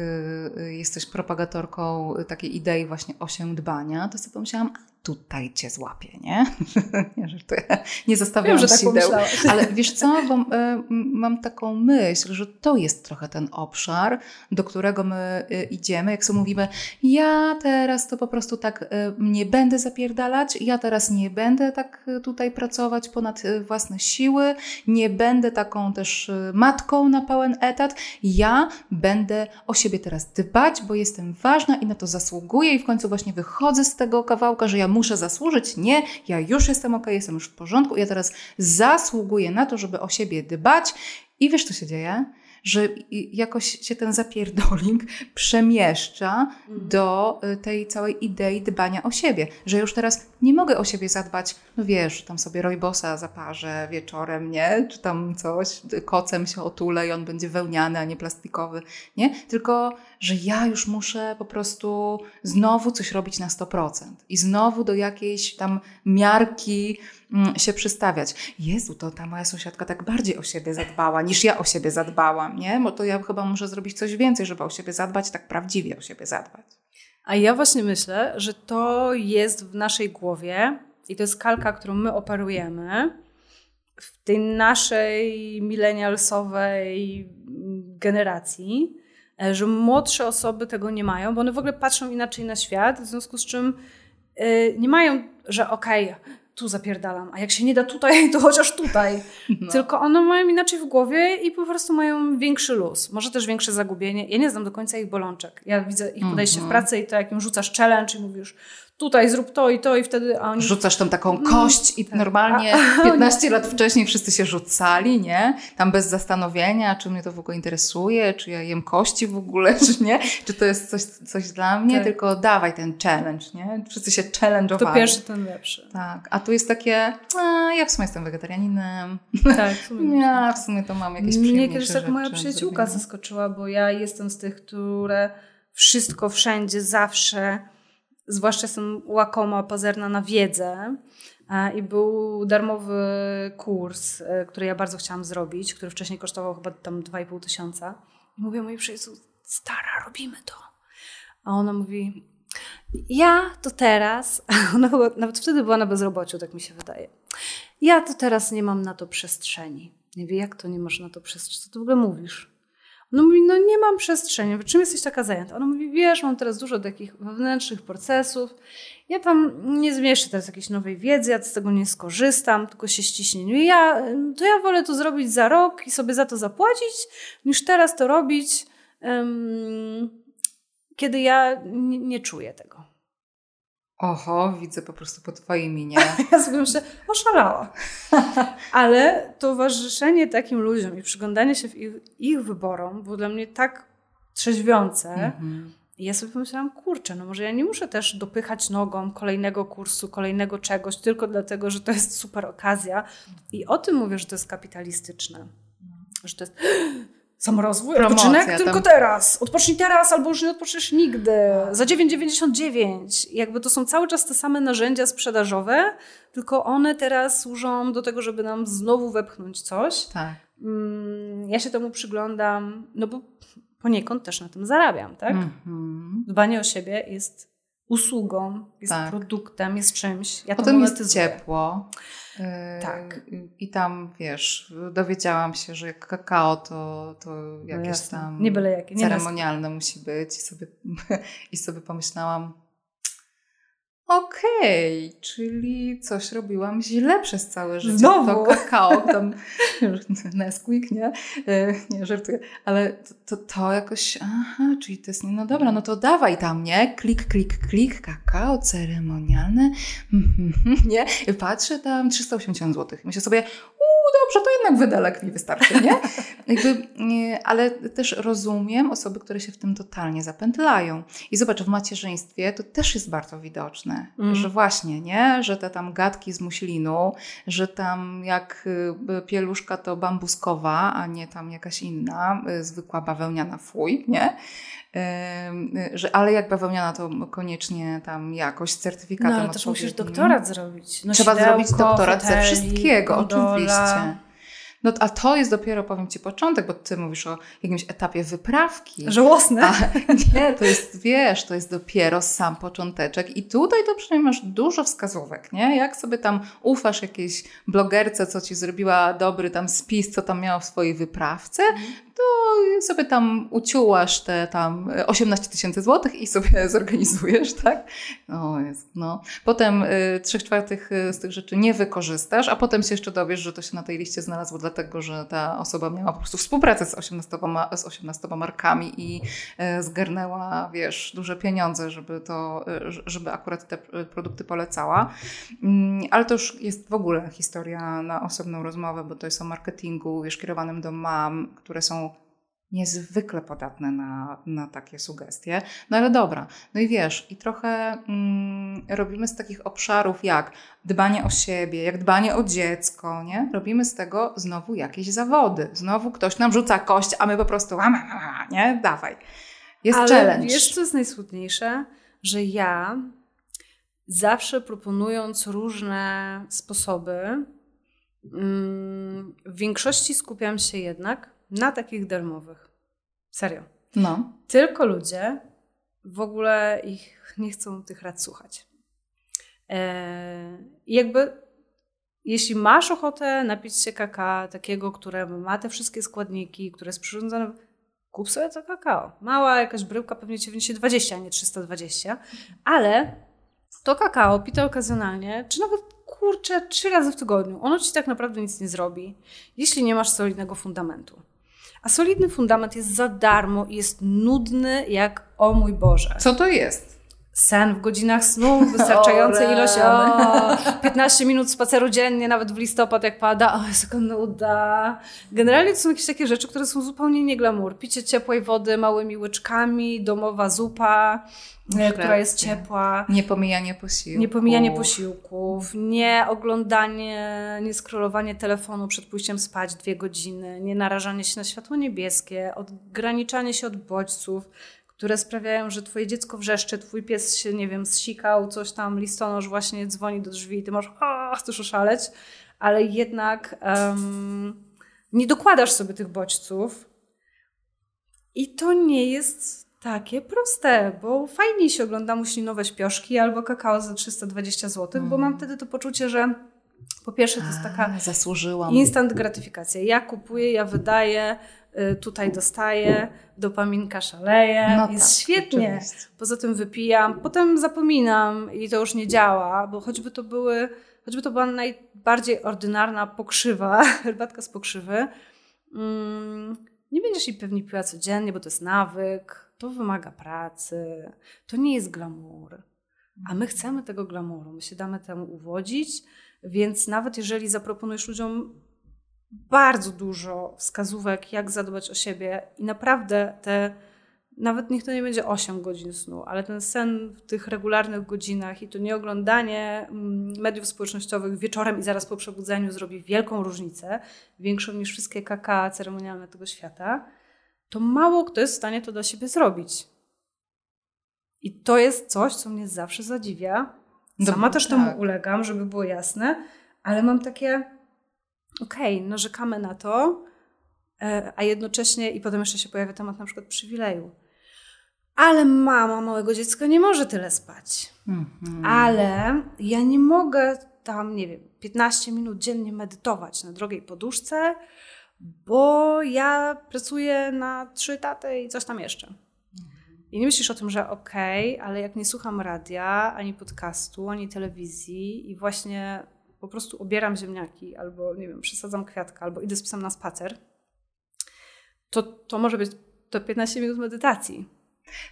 y, jesteś propagatorką takiej idei właśnie osię dbania, to sobie pomyślałam, tutaj cię złapię, nie? nie żartuję. Nie zostawiam Wiem, że tak sideł. pomyślałaś. Ale wiesz co, bo, m, mam taką myśl, że to jest trochę ten obszar, do którego my y, idziemy, jak sobie mówimy, ja teraz to po prostu tak y, nie będę zapierdalać, ja teraz nie będę tak tutaj pracować ponad własne siły, nie będę taką też matką na pełen etat, ja będę o siebie teraz dbać, bo jestem ważna i na to zasługuję i w końcu właśnie wychodzę z tego kawałka, że ja muszę zasłużyć. Nie, ja już jestem ok, jestem już w porządku, ja teraz zasługuję na to, żeby o siebie dbać i wiesz, co się dzieje? Że jakoś się ten zapierdoling przemieszcza do y, tej całej idei dbania o siebie. Że już teraz nie mogę o siebie zadbać, no wiesz, tam sobie rojbosa zaparzę wieczorem, nie? Czy tam coś, kocem się otulę i on będzie wełniany, a nie plastikowy, nie? Tylko, że ja już muszę po prostu znowu coś robić na 100% i znowu do jakiejś tam miarki się przystawiać. Jezu, to ta moja sąsiadka tak bardziej o siebie zadbała, niż ja o siebie zadbałam, nie? Bo to ja chyba muszę zrobić coś więcej, żeby o siebie zadbać, tak prawdziwie o siebie zadbać. A ja właśnie myślę, że to jest w naszej głowie i to jest kalka, którą my operujemy w tej naszej milenialsowej generacji, e, że młodsze osoby tego nie mają, bo one w ogóle patrzą inaczej na świat, w związku z czym e, nie mają, że okej, okay, tu zapierdalam, a jak się nie da tutaj, to chociaż tutaj. No. Tylko one mają inaczej w głowie i po prostu mają większy luz. Może też większe zagubienie. Ja nie znam do końca ich bolączek. Ja widzę ich podejście mm -hmm. w mhm. pracy i to, jak im rzucasz challenge i mówisz, tutaj zrób to i to i wtedy... Oni... Rzucasz tam taką mm, kość i tak. normalnie a, 15 lat wcześniej wszyscy się rzucali, nie? Tam bez zastanowienia, czy mnie to w ogóle interesuje, czy ja jem kości w ogóle, czy nie? Czy to jest coś, coś dla mnie? Tak. Tylko dawaj ten challenge, nie? Wszyscy się challenge'owali. To pierwszy, ten lepszy. Tak. A tu jest takie, a, ja w sumie jestem wegetarianinem. Tak. W sumie ja w sumie to mam jakieś Mnie kiedyś tak moja przyjaciółka zrobione. zaskoczyła, bo ja jestem z tych, które wszystko, wszędzie, zawsze zwłaszcza jestem łakoma, pazerna na wiedzę. I był darmowy kurs, e, który ja bardzo chciałam zrobić, który wcześniej kosztował chyba tam 2,5 tysiąca. I mówię mojej przyjaciółce, stara, robimy to. A ona mówi, ja to teraz, ona chyba nawet wtedy była na bezrobociu, tak mi się wydaje. Ja to teraz nie mam na to przestrzeni. Nie wie, jak to nie masz na to przestrzeni? Co ty w ogóle mówisz? Ona mówi, no nie mam przestrzeni. Czym jesteś taka zajęta? Ona mówi, wiesz, mam teraz dużo takich wewnętrznych procesów. Ja tam nie zmieszczę teraz jakiejś nowej wiedzy, ja z tego nie skorzystam, tylko się ściśnie. No ja, to ja wolę to zrobić za rok i sobie za to zapłacić, niż teraz to robić, um, kiedy ja nie, nie czuję tego. Oho, widzę po prostu po twojej minie. ja sobie myślę, oszalała. Ale towarzyszenie takim ludziom i przyglądanie się ich, ich wyborom było dla mnie tak trzeźwiące. Mm-hmm. I ja sobie pomyślałam, kurczę, no może ja nie muszę też dopychać nogą kolejnego kursu, kolejnego czegoś, tylko dlatego, że to jest super okazja. I o tym mówię, że to jest kapitalistyczne. Że to jest Samorozwój, Promocja, odpoczynek tylko teraz. Odpocznij teraz albo już nie odpoczniesz nigdy. Za 9,99. Jakby to są cały czas te same narzędzia sprzedażowe, tylko one teraz służą do tego, żeby nam znowu wepchnąć coś. Tak. Mm, ja się temu przyglądam, no bo poniekąd też na tym zarabiam, tak? Mm-hmm. Dbanie o siebie jest usługą, jest tak. produktem, jest czymś. Ja Potem jest ciepło. Tak. I tam, wiesz, dowiedziałam się, że kakao to, to no jakieś no tam nie byle jakie, nie ceremonialne musi być. I sobie, I sobie pomyślałam, Okej, okay, czyli coś robiłam źle przez całe życie. Znowu? To kakao, tam Nesquik, nie? E, nie, żartuję. Ale to, to, to, jakoś, aha, czyli to jest, no dobra, no to dawaj tam, nie? Klik, klik, klik, kakao ceremonialne, nie? Patrzę tam 380 zł. Myślę sobie, dobrze, to jednak wydelek mi wystarczy, nie? Jakby, ale też rozumiem osoby, które się w tym totalnie zapętlają. I zobacz, w macierzyństwie to też jest bardzo widoczne, mm. że właśnie, nie? Że te tam gadki z muślinu, że tam jak y, pieluszka to bambuskowa, a nie tam jakaś inna, y, zwykła bawełniana fuj, nie? Że, ale jak bawełniana to koniecznie tam jakoś z certyfikatem No ale też musisz doktorat zrobić. No, Trzeba zrobić doktorat ze wszystkiego, gondola. oczywiście. No a to jest dopiero, powiem Ci, początek, bo Ty mówisz o jakimś etapie wyprawki. Żałosne. Nie, to jest, wiesz, to jest dopiero sam począteczek i tutaj to przynajmniej masz dużo wskazówek, nie? Jak sobie tam ufasz jakiejś blogerce, co Ci zrobiła dobry tam spis, co tam miała w swojej wyprawce, to sobie tam uciułasz te tam 18 tysięcy złotych i sobie zorganizujesz, tak? No, jest, no. Potem y, trzech czwartych y, z tych rzeczy nie wykorzystasz, a potem się jeszcze dowiesz, że to się na tej liście znalazło dlatego, że ta osoba miała po prostu współpracę z 18, z 18 markami i y, zgarnęła, wiesz, duże pieniądze, żeby to, y, żeby akurat te produkty polecała. Mm, ale to już jest w ogóle historia na osobną rozmowę, bo to jest o marketingu, wiesz, kierowanym do mam, które są niezwykle podatne na, na takie sugestie. No ale dobra, no i wiesz, i trochę mm, robimy z takich obszarów jak dbanie o siebie, jak dbanie o dziecko, nie? Robimy z tego znowu jakieś zawody. Znowu ktoś nam rzuca kość, a my po prostu, nie? Dawaj. Jest ale challenge. wiesz, co jest najsmutniejsze? Że ja zawsze proponując różne sposoby, mm, w większości skupiam się jednak na takich darmowych. Serio. No. Tylko ludzie w ogóle ich nie chcą tych rad słuchać. Eee, jakby jeśli masz ochotę napić się kaka takiego, które ma te wszystkie składniki, które jest przyrządzone, kup sobie to kakao. Mała jakaś bryłka pewnie ci wyniesie 20, a nie 320, ale to kakao pite okazjonalnie, czy nawet kurczę, trzy razy w tygodniu, ono ci tak naprawdę nic nie zrobi, jeśli nie masz solidnego fundamentu. A solidny fundament jest za darmo i jest nudny jak o mój Boże. Co to jest? Sen w godzinach snu, wystarczająca ilość, o, 15 minut spaceru dziennie, nawet w listopad jak pada, o jest jaka nuda. Generalnie to są jakieś takie rzeczy, które są zupełnie nie glamour. Picie ciepłej wody małymi łyczkami, domowa zupa, e, która jest ciepła. Niepomijanie posiłków. Niepomijanie posiłków, nie oglądanie, nie scrollowanie telefonu przed pójściem spać dwie godziny, nie narażanie się na światło niebieskie, odgraniczanie się od bodźców które sprawiają, że twoje dziecko wrzeszczy, twój pies się, nie wiem, zsikał, coś tam, listonosz właśnie dzwoni do drzwi i ty masz, a, chcesz oszaleć, ale jednak um, nie dokładasz sobie tych bodźców i to nie jest takie proste, bo fajniej się ogląda muślinowe śpioszki albo kakao za 320 zł, mm. bo mam mm. wtedy to poczucie, że po pierwsze to jest taka zasłużyłam. instant gratyfikacja. Ja kupuję, ja wydaję, tutaj dostaję, dopaminka szaleje, no jest tak, świetnie. Oczywiście. Poza tym wypijam, potem zapominam i to już nie działa, bo choćby to były, choćby to była najbardziej ordynarna pokrzywa, herbatka z pokrzywy, mm, nie będziesz jej pewnie piła codziennie, bo to jest nawyk, to wymaga pracy, to nie jest glamour. A my chcemy tego glamouru, my się damy temu uwodzić, więc nawet jeżeli zaproponujesz ludziom bardzo dużo wskazówek, jak zadbać o siebie i naprawdę te, nawet niech to nie będzie 8 godzin snu, ale ten sen w tych regularnych godzinach i to nie oglądanie mm, mediów społecznościowych wieczorem i zaraz po przebudzeniu zrobi wielką różnicę, większą niż wszystkie kaka ceremonialne tego świata, to mało kto jest w stanie to dla siebie zrobić. I to jest coś, co mnie zawsze zadziwia. Sama też temu tak. ulegam, żeby było jasne, ale mam takie okej, okay, narzekamy na to, e, a jednocześnie i potem jeszcze się pojawia temat na przykład przywileju. Ale mama małego dziecka nie może tyle spać. Mm-hmm. Ale ja nie mogę tam, nie wiem, 15 minut dziennie medytować na drogiej poduszce, bo ja pracuję na trzy taty i coś tam jeszcze. I nie myślisz o tym, że okej, okay, ale jak nie słucham radia, ani podcastu, ani telewizji i właśnie po prostu obieram ziemniaki, albo nie wiem, przesadzam kwiatka, albo idę z psem na spacer, to, to może być to 15 minut medytacji.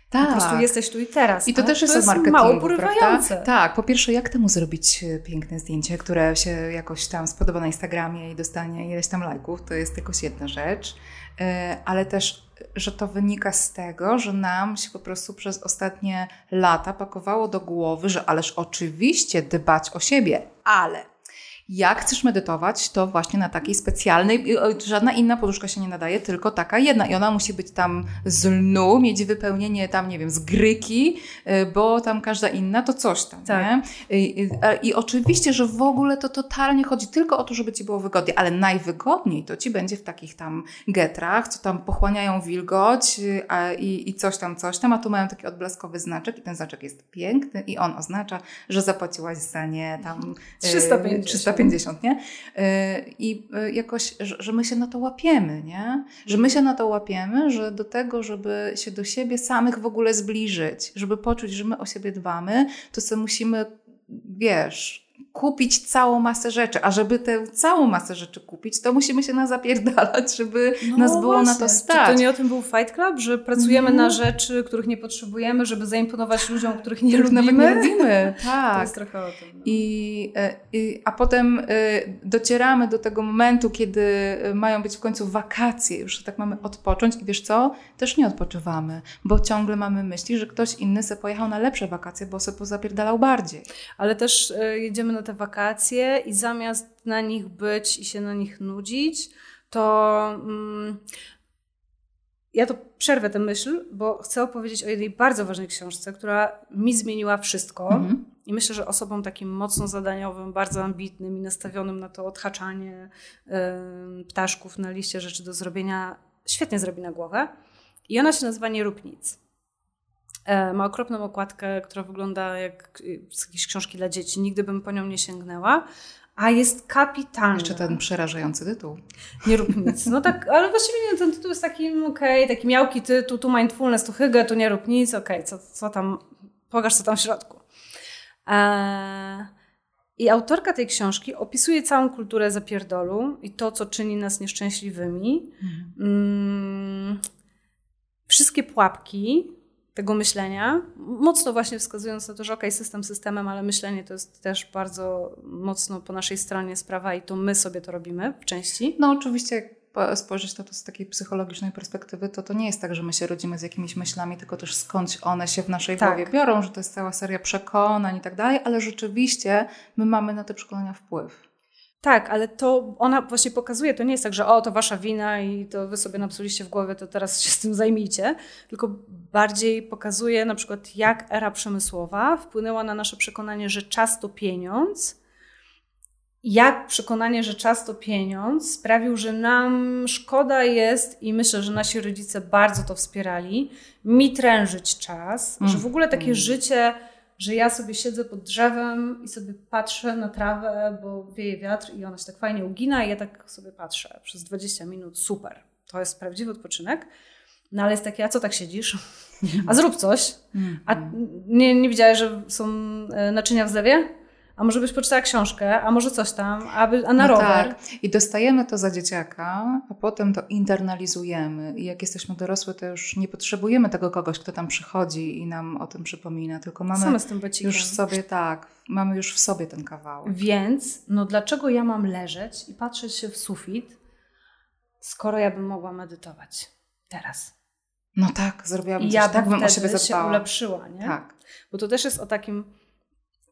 Tak. Po prostu tak. jesteś tu i teraz. I to też jest, to jest marketingu, mało porywające. Prawda? Tak, po pierwsze, jak temu zrobić e, piękne zdjęcie, które się jakoś tam spodoba na Instagramie i dostanie ileś tam lajków, to jest jakoś jedna rzecz, e, ale też, że to wynika z tego, że nam się po prostu przez ostatnie lata pakowało do głowy, że ależ oczywiście dbać o siebie, ale jak chcesz medytować, to właśnie na takiej specjalnej, żadna inna poduszka się nie nadaje, tylko taka jedna. I ona musi być tam z lnu, mieć wypełnienie tam, nie wiem, z gryki, y, bo tam każda inna to coś tam. Tak. Nie? I, I, oczywiście, że w ogóle to totalnie chodzi tylko o to, żeby ci było wygodnie, ale najwygodniej to ci będzie w takich tam getrach, co tam pochłaniają wilgoć y, a, i, i coś tam, coś tam, a tu mają taki odblaskowy znaczek i ten znaczek jest piękny i on oznacza, że zapłaciłaś za nie tam 350. 350 150, nie? Y, I y, jakoś, że my się na to łapiemy, nie? Że my się na to łapiemy, że do tego, żeby się do siebie samych w ogóle zbliżyć, żeby poczuć, że my o siebie dbamy, to sobie musimy, wiesz, kupić całą masę rzeczy, a żeby tę całą masę rzeczy kupić, to musimy się na zapierdalać, żeby no nas było właśnie. na to stać. Czy to nie o tym był Fight Club, że pracujemy na rzeczy, których nie potrzebujemy, żeby zaimponować ludziom, których nie których lubimy? Nawet nie lubimy, tak. To jest trochę o tym. No. I, e, I, a potem e, docieramy do tego momentu, kiedy e, mają być w końcu wakacje, już tak mamy odpocząć i wiesz co? Też nie odpoczywamy, bo ciągle mamy myśli, że ktoś inny se pojechał na lepsze wakacje, bo se pozapierdalał bardziej. Ale też jedziemy na te wakacje i zamiast na nich być i się na nich nudzić, to mm, ja to przerwę tę myśl, bo chcę opowiedzieć o jednej bardzo ważnej książce, która mi zmieniła wszystko. Mhm. I myślę, że osobom takim mocno zadaniowym, bardzo ambitnym i nastawionym na to odhaczanie y, ptaszków na liście rzeczy do zrobienia, świetnie zrobi na głowę. I ona się nazywa Nie rób nic. E, ma okropną okładkę, która wygląda jak z jakiejś książki dla dzieci. Nigdy bym po nią nie sięgnęła, a jest kapitalna. Jeszcze ten przerażający tytuł. Nie rób nic. No tak, ale właściwie nie, ten tytuł jest taki, mm, okej, okay, taki miałki tytuł, tu mindfulness, tu hygge, tu nie rób nic, okej, okay, co, co tam, pokaż co tam w środku. Eee, I autorka tej książki opisuje całą kulturę zapierdolu i to, co czyni nas nieszczęśliwymi. Mhm. Mm, wszystkie pułapki, tego myślenia, mocno właśnie wskazując na to, że ok, system systemem, ale myślenie to jest też bardzo mocno po naszej stronie sprawa i to my sobie to robimy w części. No oczywiście jak spojrzeć na to z takiej psychologicznej perspektywy, to to nie jest tak, że my się rodzimy z jakimiś myślami, tylko też skąd one się w naszej tak. głowie biorą, że to jest cała seria przekonań i tak dalej, ale rzeczywiście my mamy na te przekonania wpływ. Tak, ale to ona właśnie pokazuje, to nie jest tak, że o, to wasza wina i to wy sobie napsuliście w głowie, to teraz się z tym zajmijcie, tylko bardziej pokazuje na przykład, jak era przemysłowa wpłynęła na nasze przekonanie, że czas to pieniądz, jak przekonanie, że czas to pieniądz sprawił, że nam szkoda jest i myślę, że nasi rodzice bardzo to wspierali, mi trężyć czas, mm. że w ogóle takie mm. życie że ja sobie siedzę pod drzewem i sobie patrzę na trawę, bo wieje wiatr i ona się tak fajnie ugina i ja tak sobie patrzę przez 20 minut, super. To jest prawdziwy odpoczynek. No ale jest takie, a co tak siedzisz? A zrób coś. A nie, nie widziałeś, że są e, naczynia w zlewie? A może byś poczytała książkę, a może coś tam, a, by, a na no rower. Tak. I dostajemy to za dzieciaka, a potem to internalizujemy. I jak jesteśmy dorosłe, to już nie potrzebujemy tego kogoś, kto tam przychodzi i nam o tym przypomina, tylko mamy z tym już sobie, tak, mamy już w sobie ten kawałek. Więc, no dlaczego ja mam leżeć i patrzeć się w sufit, skoro ja bym mogła medytować teraz? No tak, zrobiłabym coś, ja tak bym o siebie zadbała. się ulepszyła, nie? Tak. Bo to też jest o takim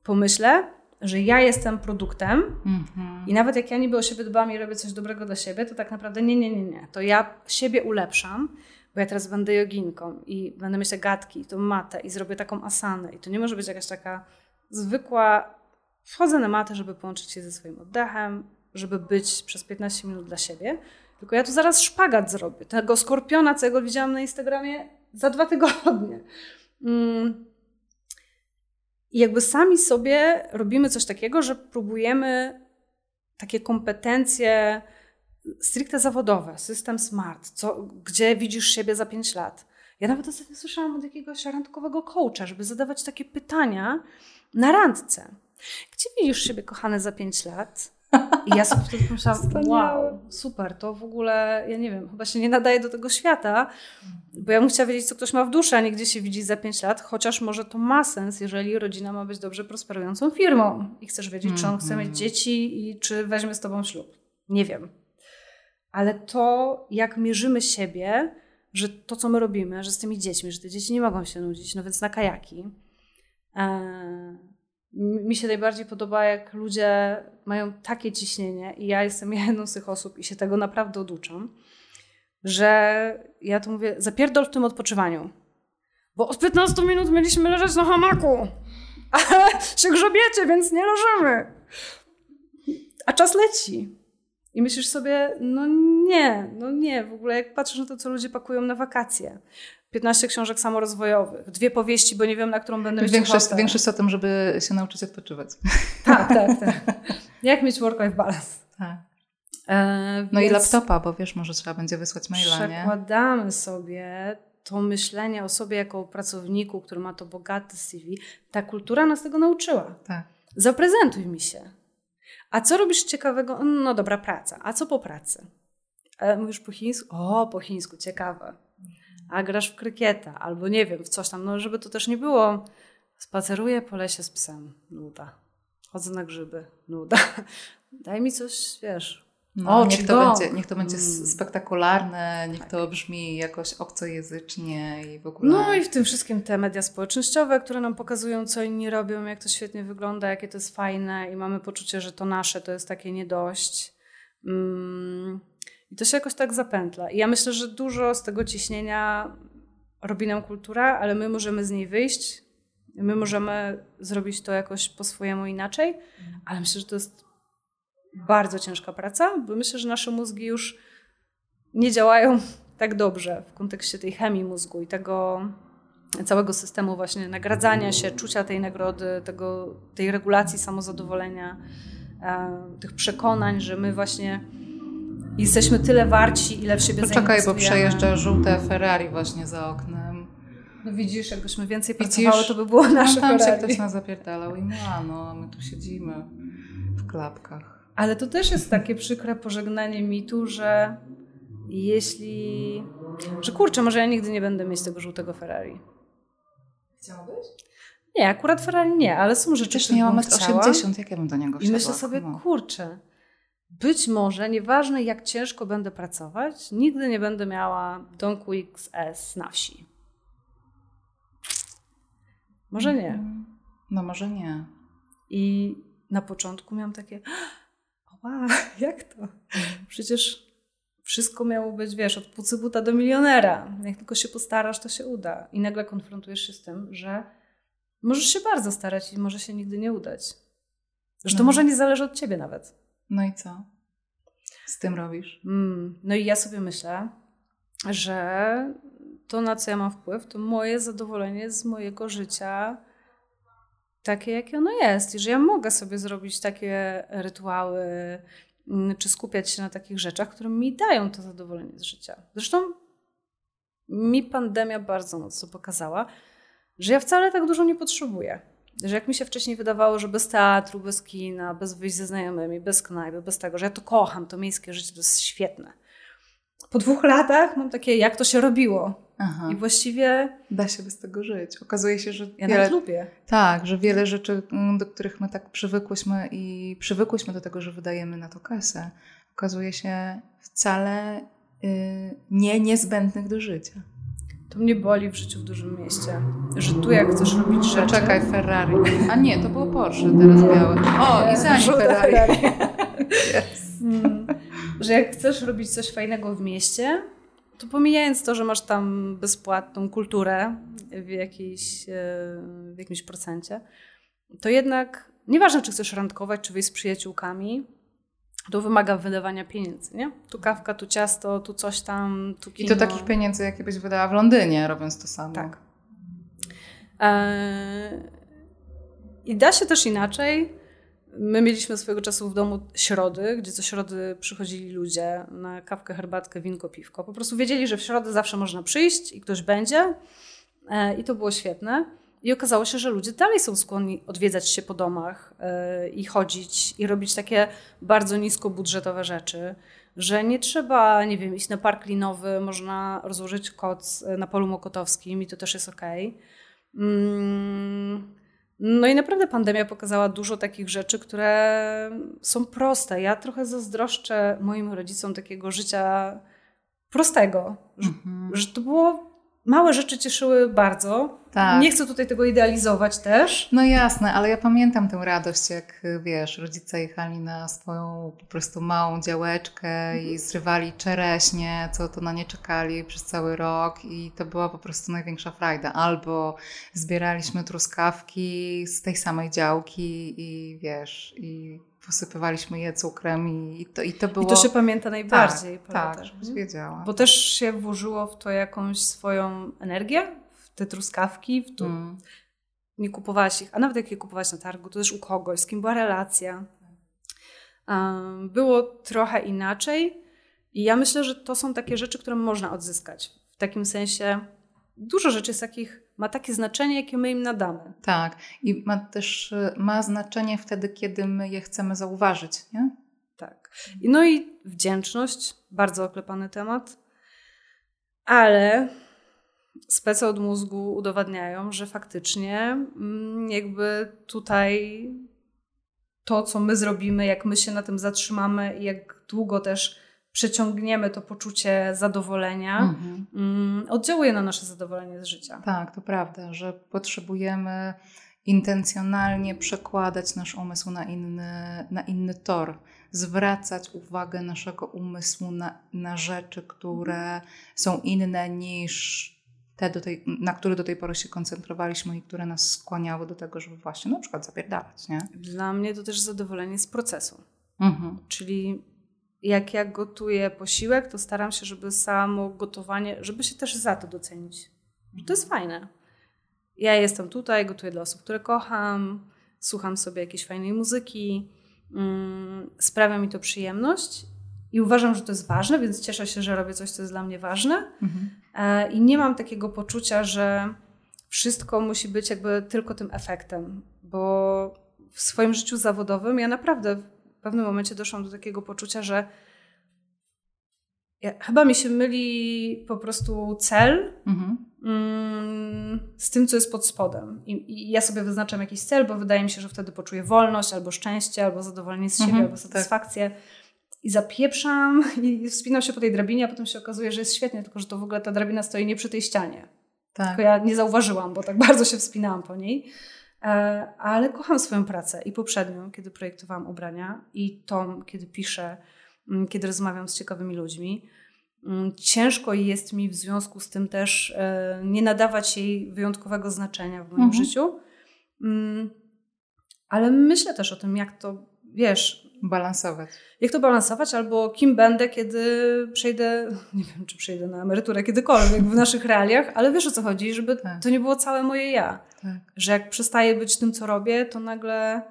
pomyśle, że ja jestem produktem mm-hmm. i nawet jak ja niby o siebie dbam i robię coś dobrego dla siebie, to tak naprawdę nie, nie, nie, nie. To ja siebie ulepszam, bo ja teraz będę joginką i będę mieć te gadki i tą matę i zrobię taką asanę i to nie może być jakaś taka zwykła, wchodzę na matę, żeby połączyć się ze swoim oddechem, żeby być przez 15 minut dla siebie, tylko ja tu zaraz szpagat zrobię. Tego skorpiona, co ja go widziałam na Instagramie za dwa tygodnie. Mm i jakby sami sobie robimy coś takiego, że próbujemy takie kompetencje stricte zawodowe, system smart, co, gdzie widzisz siebie za pięć lat. Ja nawet ostatnio słyszałam od jakiegoś randkowego coacha, żeby zadawać takie pytania na randce. Gdzie widzisz siebie, kochane, za pięć lat? I ja sobie wtedy pomyślałam, wow, super, to w ogóle, ja nie wiem, chyba się nie nadaje do tego świata, bo ja bym chciała wiedzieć, co ktoś ma w duszy, a nie gdzie się widzi za 5 lat, chociaż może to ma sens, jeżeli rodzina ma być dobrze prosperującą firmą i chcesz wiedzieć, czy on chce mieć mhm. dzieci i czy weźmie z tobą ślub. Nie wiem. Ale to, jak mierzymy siebie, że to, co my robimy, że z tymi dziećmi, że te dzieci nie mogą się nudzić, no więc na kajaki. E, mi się najbardziej podoba, jak ludzie mają takie ciśnienie, i ja jestem jedną z tych osób i się tego naprawdę oduczam, że ja tu mówię, zapierdol w tym odpoczywaniu. Bo od 15 minut mieliśmy leżeć na hamaku, ale się grzebiecie, więc nie leżymy. A czas leci. I myślisz sobie, no nie, no nie, w ogóle jak patrzysz na to, co ludzie pakują na wakacje. 15 książek samorozwojowych, dwie powieści, bo nie wiem, na którą będę mieć większość, większość o tym, żeby się nauczyć odpoczywać. Tak, tak, tak. Jak mieć work-life balance. Tak. E, no i laptopa, bo wiesz, może trzeba będzie wysłać maila, Przekładamy nie? sobie to myślenie o sobie jako pracowniku, który ma to bogate CV. Ta kultura nas tego nauczyła. Tak. Zaprezentuj mi się. A co robisz ciekawego? No dobra, praca. A co po pracy? E, mówisz po chińsku? O, po chińsku, ciekawe a grasz w krykieta, albo nie wiem, w coś tam, no żeby to też nie było. Spaceruję po lesie z psem, nuda. Chodzę na grzyby, nuda. Daj mi coś, wiesz. No, o, niech, to będzie, niech to będzie mm. spektakularne, niech tak. to brzmi jakoś obcojęzycznie i w ogóle. No i w tym wszystkim te media społecznościowe, które nam pokazują, co inni robią, jak to świetnie wygląda, jakie to jest fajne i mamy poczucie, że to nasze to jest takie nie dość. Mm i to się jakoś tak zapętla. I ja myślę, że dużo z tego ciśnienia robi nam kultura, ale my możemy z niej wyjść. My możemy zrobić to jakoś po swojemu inaczej, ale myślę, że to jest bardzo ciężka praca, bo myślę, że nasze mózgi już nie działają tak dobrze w kontekście tej chemii mózgu i tego całego systemu właśnie nagradzania się, czucia tej nagrody, tego, tej regulacji samozadowolenia e, tych przekonań, że my właśnie jesteśmy tyle warci, ile w siebie Poczekaj, bo przejeżdża żółte Ferrari właśnie za oknem. No widzisz, jakbyśmy więcej widzisz? pracowały, to by było nasze no, tam Ferrari. się ktoś nas zapierdalał i ma, no, a my tu siedzimy w klapkach. Ale to też jest takie przykre pożegnanie mitu, że jeśli... Że kurczę, może ja nigdy nie będę mieć tego żółtego Ferrari. Chciałabyś? Nie, akurat Ferrari nie, ale są rzeczy, które nie mam 80, jak ja bym do niego wsiadła? I myślę sobie, kurczę, być może, nieważne jak ciężko będę pracować, nigdy nie będę miała Donku XS na wsi. Może nie. No może nie. I na początku miałam takie, wow, jak to? Przecież wszystko miało być, wiesz, od pucybuta do milionera. Jak tylko się postarasz, to się uda. I nagle konfrontujesz się z tym, że możesz się bardzo starać i może się nigdy nie udać. Że to no. może nie zależy od ciebie nawet. No i co? Z tym robisz? Mm, no i ja sobie myślę, że to, na co ja mam wpływ, to moje zadowolenie z mojego życia takie, jakie ono jest. I że ja mogę sobie zrobić takie rytuały, mm, czy skupiać się na takich rzeczach, które mi dają to zadowolenie z życia. Zresztą mi pandemia bardzo mocno pokazała, że ja wcale tak dużo nie potrzebuję. Że jak mi się wcześniej wydawało, że bez teatru, bez kina, bez wyjść ze znajomymi, bez knajpy, bez tego, że ja to kocham, to miejskie życie to jest świetne. Po dwóch latach mam takie, jak to się robiło. Aha. I właściwie... Da się bez tego żyć. Okazuje się, że... Ja wiele, lubię. Tak, że wiele rzeczy, mm, do których my tak przywykłyśmy i przywykłyśmy do tego, że wydajemy na to kasę, okazuje się wcale y, nie niezbędnych do życia. To mnie boli w życiu w dużym mieście. Że tu jak chcesz robić rzeczy... Czekaj, Ferrari. A nie, to było Porsche, teraz białe. O, i za Ferrari. Ferrari. yes. mm, że jak chcesz robić coś fajnego w mieście, to pomijając to, że masz tam bezpłatną kulturę w, jakiejś, e, w jakimś procencie, to jednak nieważne, czy chcesz randkować, czy wyjść z przyjaciółkami, to wymaga wydawania pieniędzy, nie? Tu kawka, tu ciasto, tu coś tam, tu kino. I to takich pieniędzy, jakie byś wydała w Londynie, robiąc to samo. Tak. Eee, I da się też inaczej. My mieliśmy swojego czasu w domu środy, gdzie co środy przychodzili ludzie na kawkę, herbatkę, winko, piwko. Po prostu wiedzieli, że w środę zawsze można przyjść i ktoś będzie. Eee, I to było świetne. I okazało się, że ludzie dalej są skłonni odwiedzać się po domach yy, i chodzić i robić takie bardzo niskobudżetowe rzeczy, że nie trzeba, nie wiem, iść na park linowy, można rozłożyć koc e, na polu mokotowskim i to też jest okej. Okay. Mm, no i naprawdę pandemia pokazała dużo takich rzeczy, które są proste. Ja trochę zazdroszczę moim rodzicom takiego życia prostego, że, mhm. że to było małe rzeczy cieszyły bardzo. Tak. Nie chcę tutaj tego idealizować też. No jasne, ale ja pamiętam tę radość, jak wiesz, rodzice jechali na swoją po prostu małą działeczkę i mhm. zrywali czereśnie, co to na nie czekali przez cały rok i to była po prostu największa frajda. Albo zbieraliśmy truskawki z tej samej działki i wiesz, i posypywaliśmy je cukrem i to, i to było... I to się pamięta najbardziej. Tak, tak żebyś wiedziała. Bo też się włożyło w to jakąś swoją energię, w te truskawki, w to... Mm. Nie kupowałaś ich, a nawet jak je kupowałaś na targu, to też u kogoś, z kim była relacja. Um, było trochę inaczej i ja myślę, że to są takie rzeczy, które można odzyskać. W takim sensie dużo rzeczy jest takich ma takie znaczenie, jakie my im nadamy. Tak. I ma też ma znaczenie wtedy, kiedy my je chcemy zauważyć, nie? Tak. No i wdzięczność, bardzo oklepany temat, ale spece od mózgu udowadniają, że faktycznie mm, jakby tutaj to, co my zrobimy, jak my się na tym zatrzymamy i jak długo też przeciągniemy to poczucie zadowolenia, mhm. Mm, oddziałuje na nasze zadowolenie z życia. Tak, to prawda, że potrzebujemy intencjonalnie przekładać nasz umysł na inny, na inny tor, zwracać uwagę naszego umysłu na, na rzeczy, które są inne niż te, do tej, na które do tej pory się koncentrowaliśmy i które nas skłaniały do tego, żeby właśnie na przykład zapierdalać. Nie? Dla mnie to też zadowolenie z procesu. Mhm. Czyli jak ja gotuję posiłek, to staram się, żeby samo gotowanie, żeby się też za to docenić. To jest fajne. Ja jestem tutaj, gotuję dla osób, które kocham, słucham sobie jakiejś fajnej muzyki, mm, sprawia mi to przyjemność i uważam, że to jest ważne, więc cieszę się, że robię coś, co jest dla mnie ważne. Mhm. E, I nie mam takiego poczucia, że wszystko musi być jakby tylko tym efektem, bo w swoim życiu zawodowym ja naprawdę pewnym momencie doszłam do takiego poczucia, że ja, chyba mi się myli po prostu cel mhm. mm, z tym, co jest pod spodem. I, I, ja sobie wyznaczam jakiś cel, bo wydaje mi się, że wtedy poczuję wolność, albo szczęście, albo zadowolenie z siebie, mhm, albo tak. satysfakcję. Tak. I zapieprzam i wspinam się po tej drabinie, a potem się okazuje, że jest świetnie, tylko że to w ogóle ta drabina stoi nie przy tej ścianie. Tak. Tylko ja nie zauważyłam, bo tak bardzo się wspinałam po niej. E, ale kocham swoją pracę i poprzednią, kiedy projektowałam ubrania, i tą, kiedy piszę, mm, kiedy rozmawiam z ciekawymi ludźmi. Mm, ciężko jest mi w związku z tym też e, nie nadawać jej wyjątkowego znaczenia w moim mhm. życiu. Mm, ale myślę też o tym, jak to, wiesz, balansować. Jak to balansować, albo kim będę, kiedy przejdę, nie wiem, czy przejdę na emeryturę kiedykolwiek w naszych realiach, ale wiesz o co chodzi, żeby tak. to nie było całe moje ja. Tak. Że jak przestaję być tym, co robię, to nagle,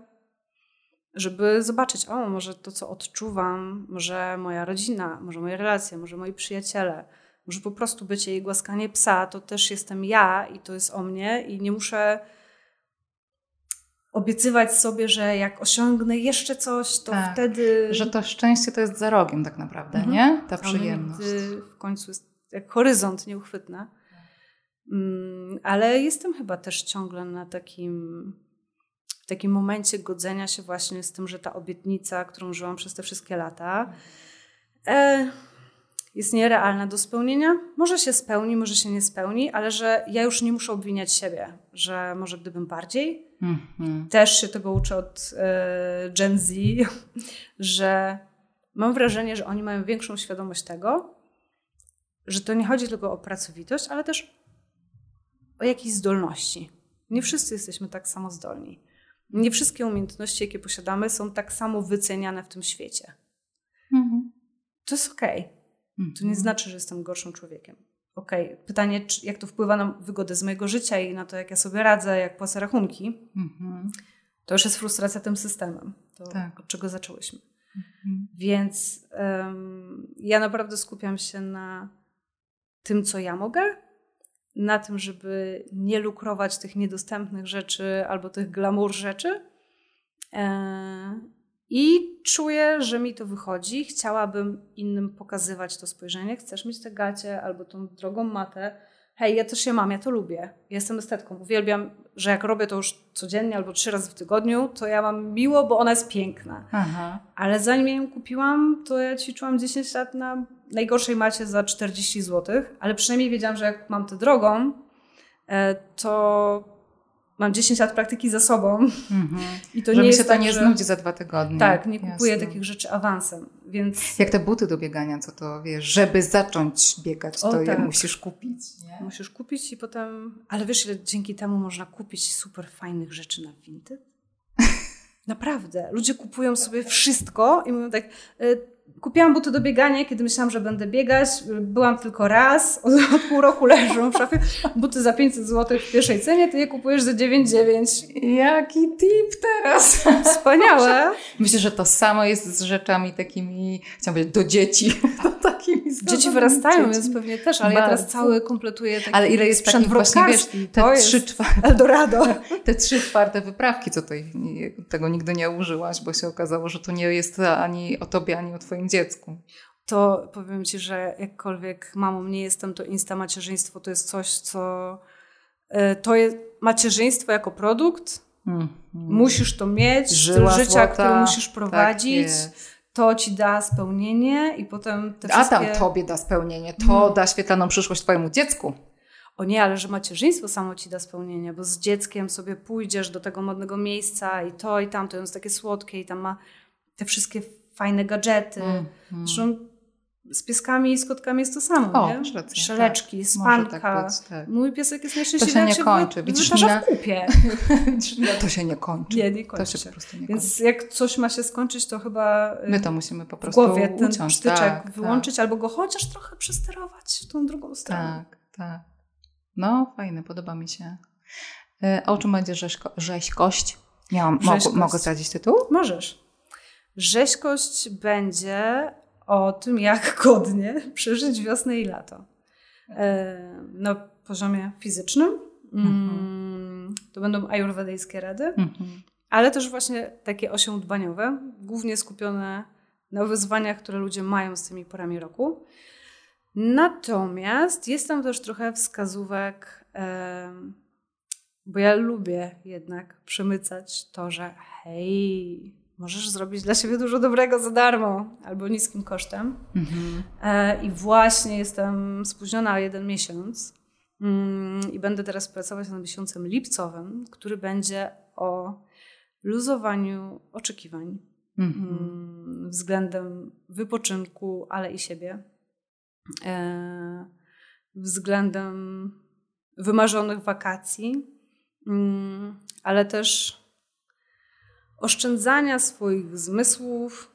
żeby zobaczyć, o, może to, co odczuwam, może moja rodzina, może moje relacje, może moi przyjaciele, może po prostu bycie i głaskanie psa, to też jestem ja i to jest o mnie i nie muszę obiecywać sobie, że jak osiągnę jeszcze coś, to tak, wtedy. Że to szczęście to jest za rogiem, tak naprawdę, mhm. nie? Ta przyjemność. W końcu jest jak horyzont nieuchwytny. Mm, ale jestem chyba też ciągle na takim, w takim momencie godzenia się właśnie z tym, że ta obietnica, którą żyłam przez te wszystkie lata, e, jest nierealna do spełnienia. Może się spełni, może się nie spełni, ale że ja już nie muszę obwiniać siebie, że może gdybym bardziej. Mm-hmm. Też się tego uczę od e, Gen Z, że mam wrażenie, że oni mają większą świadomość tego, że to nie chodzi tylko o pracowitość, ale też o jakieś zdolności. Nie wszyscy jesteśmy tak samo zdolni. Nie wszystkie umiejętności, jakie posiadamy, są tak samo wyceniane w tym świecie. Mm-hmm. To jest okej. Okay. To nie znaczy, że jestem gorszym człowiekiem. Okej, okay. pytanie, czy, jak to wpływa na wygodę z mojego życia i na to, jak ja sobie radzę, jak płacę rachunki. Mm-hmm. To już jest frustracja tym systemem. To tak. od czego zaczęłyśmy. Mhm. Więc um, ja naprawdę skupiam się na tym, co ja mogę, na tym, żeby nie lukrować tych niedostępnych rzeczy albo tych glamour rzeczy. E, I czuję, że mi to wychodzi. Chciałabym innym pokazywać to spojrzenie. Chcesz mieć te gacie albo tą drogą matę. Hej, ja też je mam, ja to lubię. Jestem estetką. Uwielbiam, że jak robię to już codziennie albo trzy razy w tygodniu, to ja mam miło, bo ona jest piękna. Aha. Ale zanim ja ją kupiłam, to ja ćwiczyłam 10 lat na najgorszej macie za 40 zł, ale przynajmniej wiedziałam, że jak mam tę drogą, e, to mam 10 lat praktyki za sobą. Mm-hmm. I to Żeby nie się to tak, nie że... znudzi za dwa tygodnie. Tak, nie kupuję Jasne. takich rzeczy awansem. Więc... Jak te buty do biegania, co to wiesz, żeby zacząć biegać, o, to tak. je musisz kupić. Nie? Musisz kupić i potem. Ale wiesz, ile dzięki temu można kupić super fajnych rzeczy na Vinted? Naprawdę. Ludzie kupują sobie wszystko i mówią tak, y, Kupiłam buty do biegania, kiedy myślałam, że będę biegać. Byłam tylko raz, od, od pół roku leżą w szafie. Buty za 500 zł w pierwszej cenie, ty je kupujesz za 9,9. Jaki tip teraz! Wspaniałe! Myślę, że to samo jest z rzeczami takimi, chciałam powiedzieć, do dzieci. takimi Dzieci wyrastają, dzieci. więc pewnie też, ale Bardzo. ja teraz cały kompletuję taki Ale ile jest takich właśnie, wiesz, te trzy czwarte... Eldorado. Te trzy czwarte wyprawki, co tej, tego nigdy nie użyłaś, bo się okazało, że to nie jest ani o tobie, ani o twoim dziecku. To powiem Ci, że jakkolwiek mamą nie jestem, to insta macierzyństwo to jest coś, co e, to jest macierzyństwo jako produkt. Mm, Musisz to mieć, styl życia, złota, który musisz tak prowadzić. Tak to ci da spełnienie i potem te wszystkie... A tam tobie da spełnienie, to hmm. da świetlaną przyszłość twojemu dziecku. O nie, ale że macierzyństwo samo ci da spełnienie, bo z dzieckiem sobie pójdziesz do tego modnego miejsca i to i tamto, jest takie słodkie i tam ma te wszystkie fajne gadżety. Mm, mm. Zresztą z pieskami i z kotkami jest to samo, o, nie? Rację, Szeleczki, tak. spanka. Tak być, tak. Mój piesek jest najszczęśliwszy. To się nie kończy. Widzisz, Nina, w kupie. to się nie kończy. Nie, nie kończy to się. Po prostu nie Więc kończy. jak coś ma się skończyć, to chyba y, My to musimy po prostu w głowie ten uciąć. sztyczek tak, wyłączyć tak. albo go chociaż trochę przesterować w tą drugą stronę. Tak, tak. No, fajne, podoba mi się. Y, o czym będzie rzeźko, rzeźkość? Miałam, Mogę, mogę zdradzić tytuł? Możesz. Rzeźkość będzie o tym, jak godnie przeżyć wiosnę i lato. E, na poziomie fizycznym. Mhm. To będą ajurwedyjskie rady, mhm. ale też właśnie takie osiądbaniowe, głównie skupione na wyzwaniach, które ludzie mają z tymi porami roku. Natomiast jest tam też trochę wskazówek, bo ja lubię jednak przemycać to, że hej, możesz zrobić dla siebie dużo dobrego za darmo albo niskim kosztem. Mhm. E, I właśnie jestem spóźniona o jeden miesiąc mm, i będę teraz pracować nad miesiącem lipcowym, który będzie o luzowaniu oczekiwań mhm. Mm, względem wypoczynku, ale i siebie. E, względem wymarzonych wakacji, mm, ale też oszczędzania swoich zmysłów,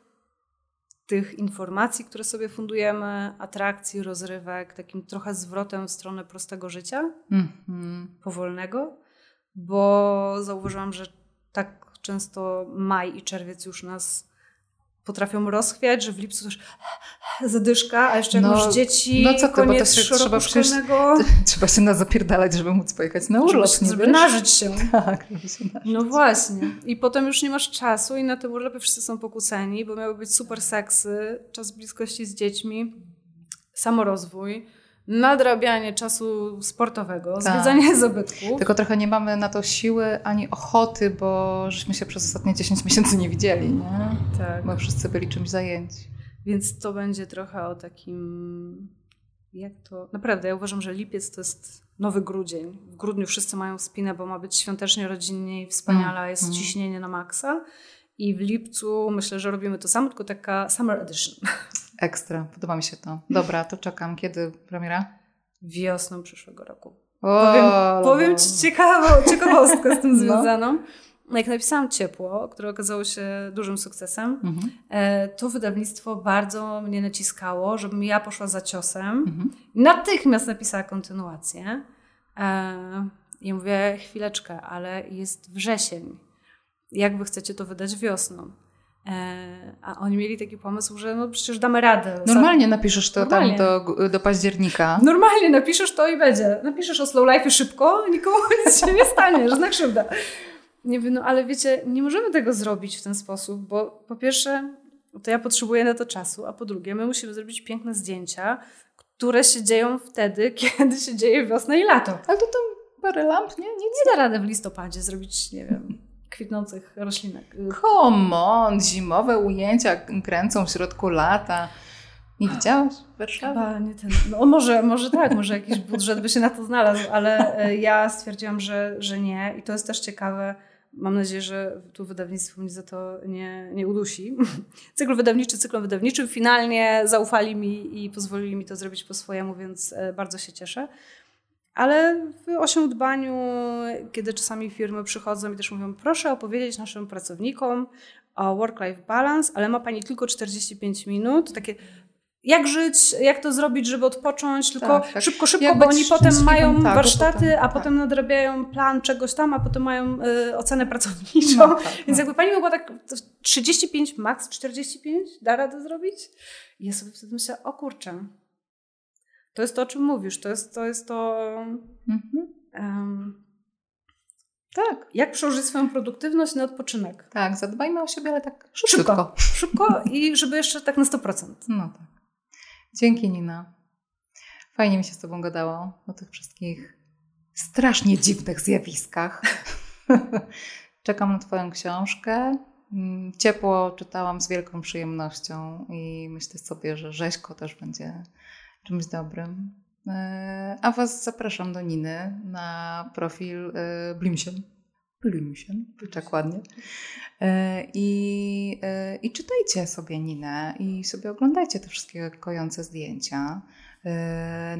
tych informacji, które sobie fundujemy, atrakcji, rozrywek, takim trochę zwrotem w stronę prostego życia, mm-hmm. powolnego, bo zauważyłam, że tak często maj i czerwiec już nas potrafią rozchwiać, że w lipcu też zadyszka, a jeszcze no, jak dzieci, no co ty, koniec bo to się trzeba przecież, trzeba się na zapierdalać, żeby móc pojechać na urlop. Żeby, żeby nażyć się. Tak, żeby się nażyć. No właśnie. I potem już nie masz czasu i na tym urlopie wszyscy są pokłóceni, bo miały być super seksy, czas bliskości z dziećmi, samorozwój nadrabianie czasu sportowego, tak. zwiedzanie zabytków. Tylko trochę nie mamy na to siły ani ochoty, bo żeśmy się przez ostatnie 10 miesięcy nie widzieli, nie? Tak. Bo wszyscy byli czymś zajęci. Więc to będzie trochę o takim. Jak to. Naprawdę, ja uważam, że lipiec to jest nowy grudzień. W grudniu wszyscy mają spinę, bo ma być świątecznie, rodzinnie i wspaniale, mm. jest mm. ciśnienie na maksa. I w lipcu myślę, że robimy to samo, tylko taka summer edition. Ekstra, podoba mi się to. Dobra, to czekam. Kiedy premiera? Wiosną przyszłego roku. O, powiem, powiem Ci ciekawą, ciekawostkę z tym no. związaną. Jak napisałam Ciepło, które okazało się dużym sukcesem, mhm. E, to wydawnictwo bardzo mnie naciskało, żebym ja poszła za ciosem. Mhm. Natychmiast napisała kontynuację. E, I mówię, chwileczkę, ale jest wrzesień. Jak wy chcecie to wydać wiosną? E, a oni mieli taki pomysł, że no przecież damy radę. Normalnie napiszesz to Normalnie. tam do, do października. Normalnie napiszesz to i będzie. Napiszesz o slow life szybko, nikomu nic się nie stanie, żadna krzywda. Nie wiem, no ale wiecie, nie możemy tego zrobić w ten sposób, bo po pierwsze, to ja potrzebuję na to czasu, a po drugie, my musimy zrobić piękne zdjęcia, które się dzieją wtedy, kiedy się dzieje wiosna i lato. Ale to tam parę lamp, nie? Nic nie da rady w listopadzie zrobić, nie wiem kwitnących roślinek. Come on, zimowe ujęcia kręcą w środku lata. Nie widziałaś Warszawy? Chyba nie ten. No może, może tak, może jakiś budżet by się na to znalazł, ale e, ja stwierdziłam, że, że nie. I to jest też ciekawe. Mam nadzieję, że tu wydawnictwo mnie za to nie, nie udusi. Cykl wydawniczy cyklem wydawniczym. Finalnie zaufali mi i pozwolili mi to zrobić po swojemu, więc e, bardzo się cieszę. Ale w osiądbaniu, kiedy czasami firmy przychodzą i też mówią, proszę opowiedzieć naszym pracownikom o work-life balance, ale ma Pani tylko 45 minut, takie jak żyć, jak to zrobić, żeby odpocząć, tylko tak, tak. szybko, szybko, jak bo oni potem mają tak, warsztaty, potem, a tak. potem nadrabiają plan czegoś tam, a potem mają y, ocenę pracowniczą. No, tak, Więc no. jakby pani mogła tak 35, max 45 da radę zrobić? I ja sobie wtedy myślę, o kurczę, to jest to, o czym mówisz. To jest to. Jest to mhm. um, tak. Jak przełożyć swoją produktywność na odpoczynek? Tak, zadbajmy o siebie, ale tak szybko. Szybko, szybko i żeby jeszcze tak na 100%. No tak. Dzięki Nina. Fajnie mi się z Tobą gadało o tych wszystkich strasznie dziwnych zjawiskach. Czekam na Twoją książkę. Mm, ciepło czytałam z wielką przyjemnością i myślę sobie, że rzeźko też będzie czymś dobrym. E, a Was zapraszam do Niny na profil e, Blimsien. Blimsien, tak ładnie. E, I, I czytajcie sobie Ninę i sobie oglądajcie te wszystkie kojące zdjęcia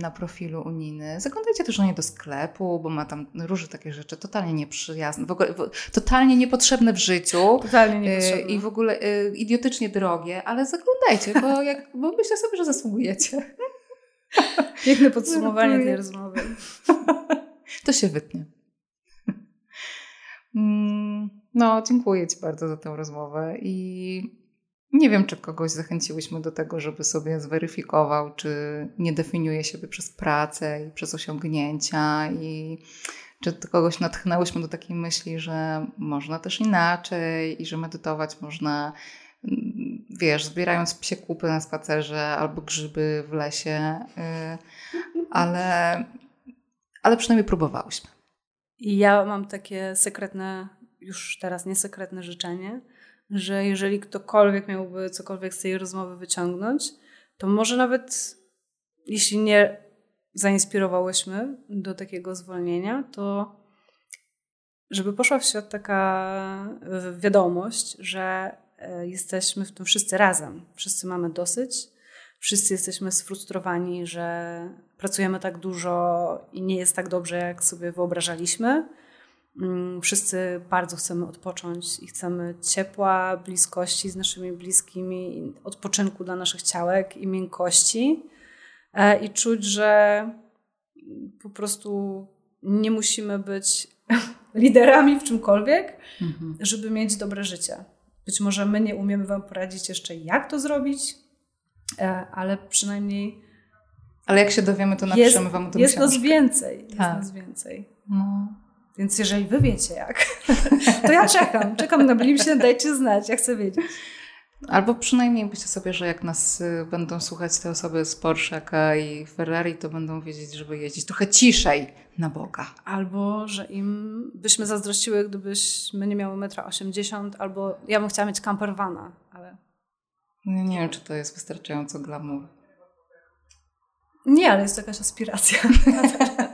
na profilu u Niny. Zaglądajcie też do niej do sklepu, bo ma tam różne takie rzeczy totalnie nieprzyjazne, w ogóle, totalnie niepotrzebne w życiu. Totalnie niepotrzebne. I w ogóle idiotycznie drogie, ale zaglądajcie, bo, jak, bo myślę sobie, że zasługujecie. Piękne podsumowanie tej rozmowy. To się wytnie. Mm, no, dziękuję Ci bardzo za tę rozmowę i Nie wiem, czy kogoś zachęciłyśmy do tego, żeby sobie zweryfikował, czy nie definiuje siebie przez pracę i przez osiągnięcia i czy kogoś natchnęłyśmy do takiej myśli, że można też inaczej i że medytować można, wiesz, zbierając psie kupy na spacerze albo grzyby w lesie, y, ale, ale przynajmniej próbowałyśmy. I ja mam takie sekretne, już teraz niesekretne życzenie, że jeżeli ktokolwiek miałby cokolwiek z tej rozmowy wyciągnąć, to może nawet jeśli nie zainspirowałyśmy do takiego zwolnienia, to żeby poszła w świat taka wiadomość, że jesteśmy w tym wszyscy razem. Wszyscy mamy dosyć, wszyscy jesteśmy sfrustrowani, że pracujemy tak dużo i nie jest tak dobrze, jak sobie wyobrażaliśmy. Mm, wszyscy bardzo chcemy odpocząć i chcemy ciepła, bliskości z naszymi bliskimi, odpoczynku dla naszych ciałek i miękkości. E, i czuć, że po prostu nie musimy być liderami w czymkolwiek, mhm. żeby mieć dobre życie. Być może my nie umiemy Wam poradzić jeszcze, jak to zrobić, e, ale przynajmniej. Ale jak się dowiemy, to napiszemy Wam o tym Jest książkę. nas więcej. Jest tak. nas więcej. No. Więc jeżeli Wy wiecie jak, to ja czekam. Czekam na Blimsie, dajcie znać, ja chcę wiedzieć. Albo przynajmniej myślę sobie, że jak nas y, będą słuchać te osoby z Porschaka i Ferrari, to będą wiedzieć, żeby jeździć trochę ciszej na Boga. Albo, że im byśmy zazdrościły, gdybyśmy nie miały metra 80, albo ja bym chciała mieć campervana, ale... Nie, nie wiem, czy to jest wystarczająco glamour. Nie, ale jest to jakaś aspiracja.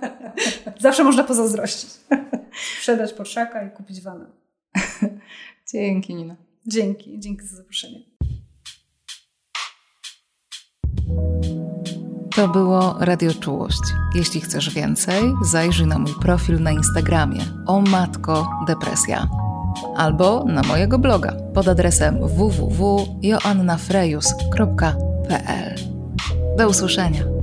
Zawsze można pozazdrościć. Sprzedać Porschaka i kupić vana. Dzięki, Nina. Dzięki, dzięki za zaproszenie. To było Radio Czułość. Jeśli chcesz więcej, zajrzyj na mój profil na Instagramie o matko depresja albo na mojego bloga pod adresem www.joannafrejus.pl. Do usłyszenia.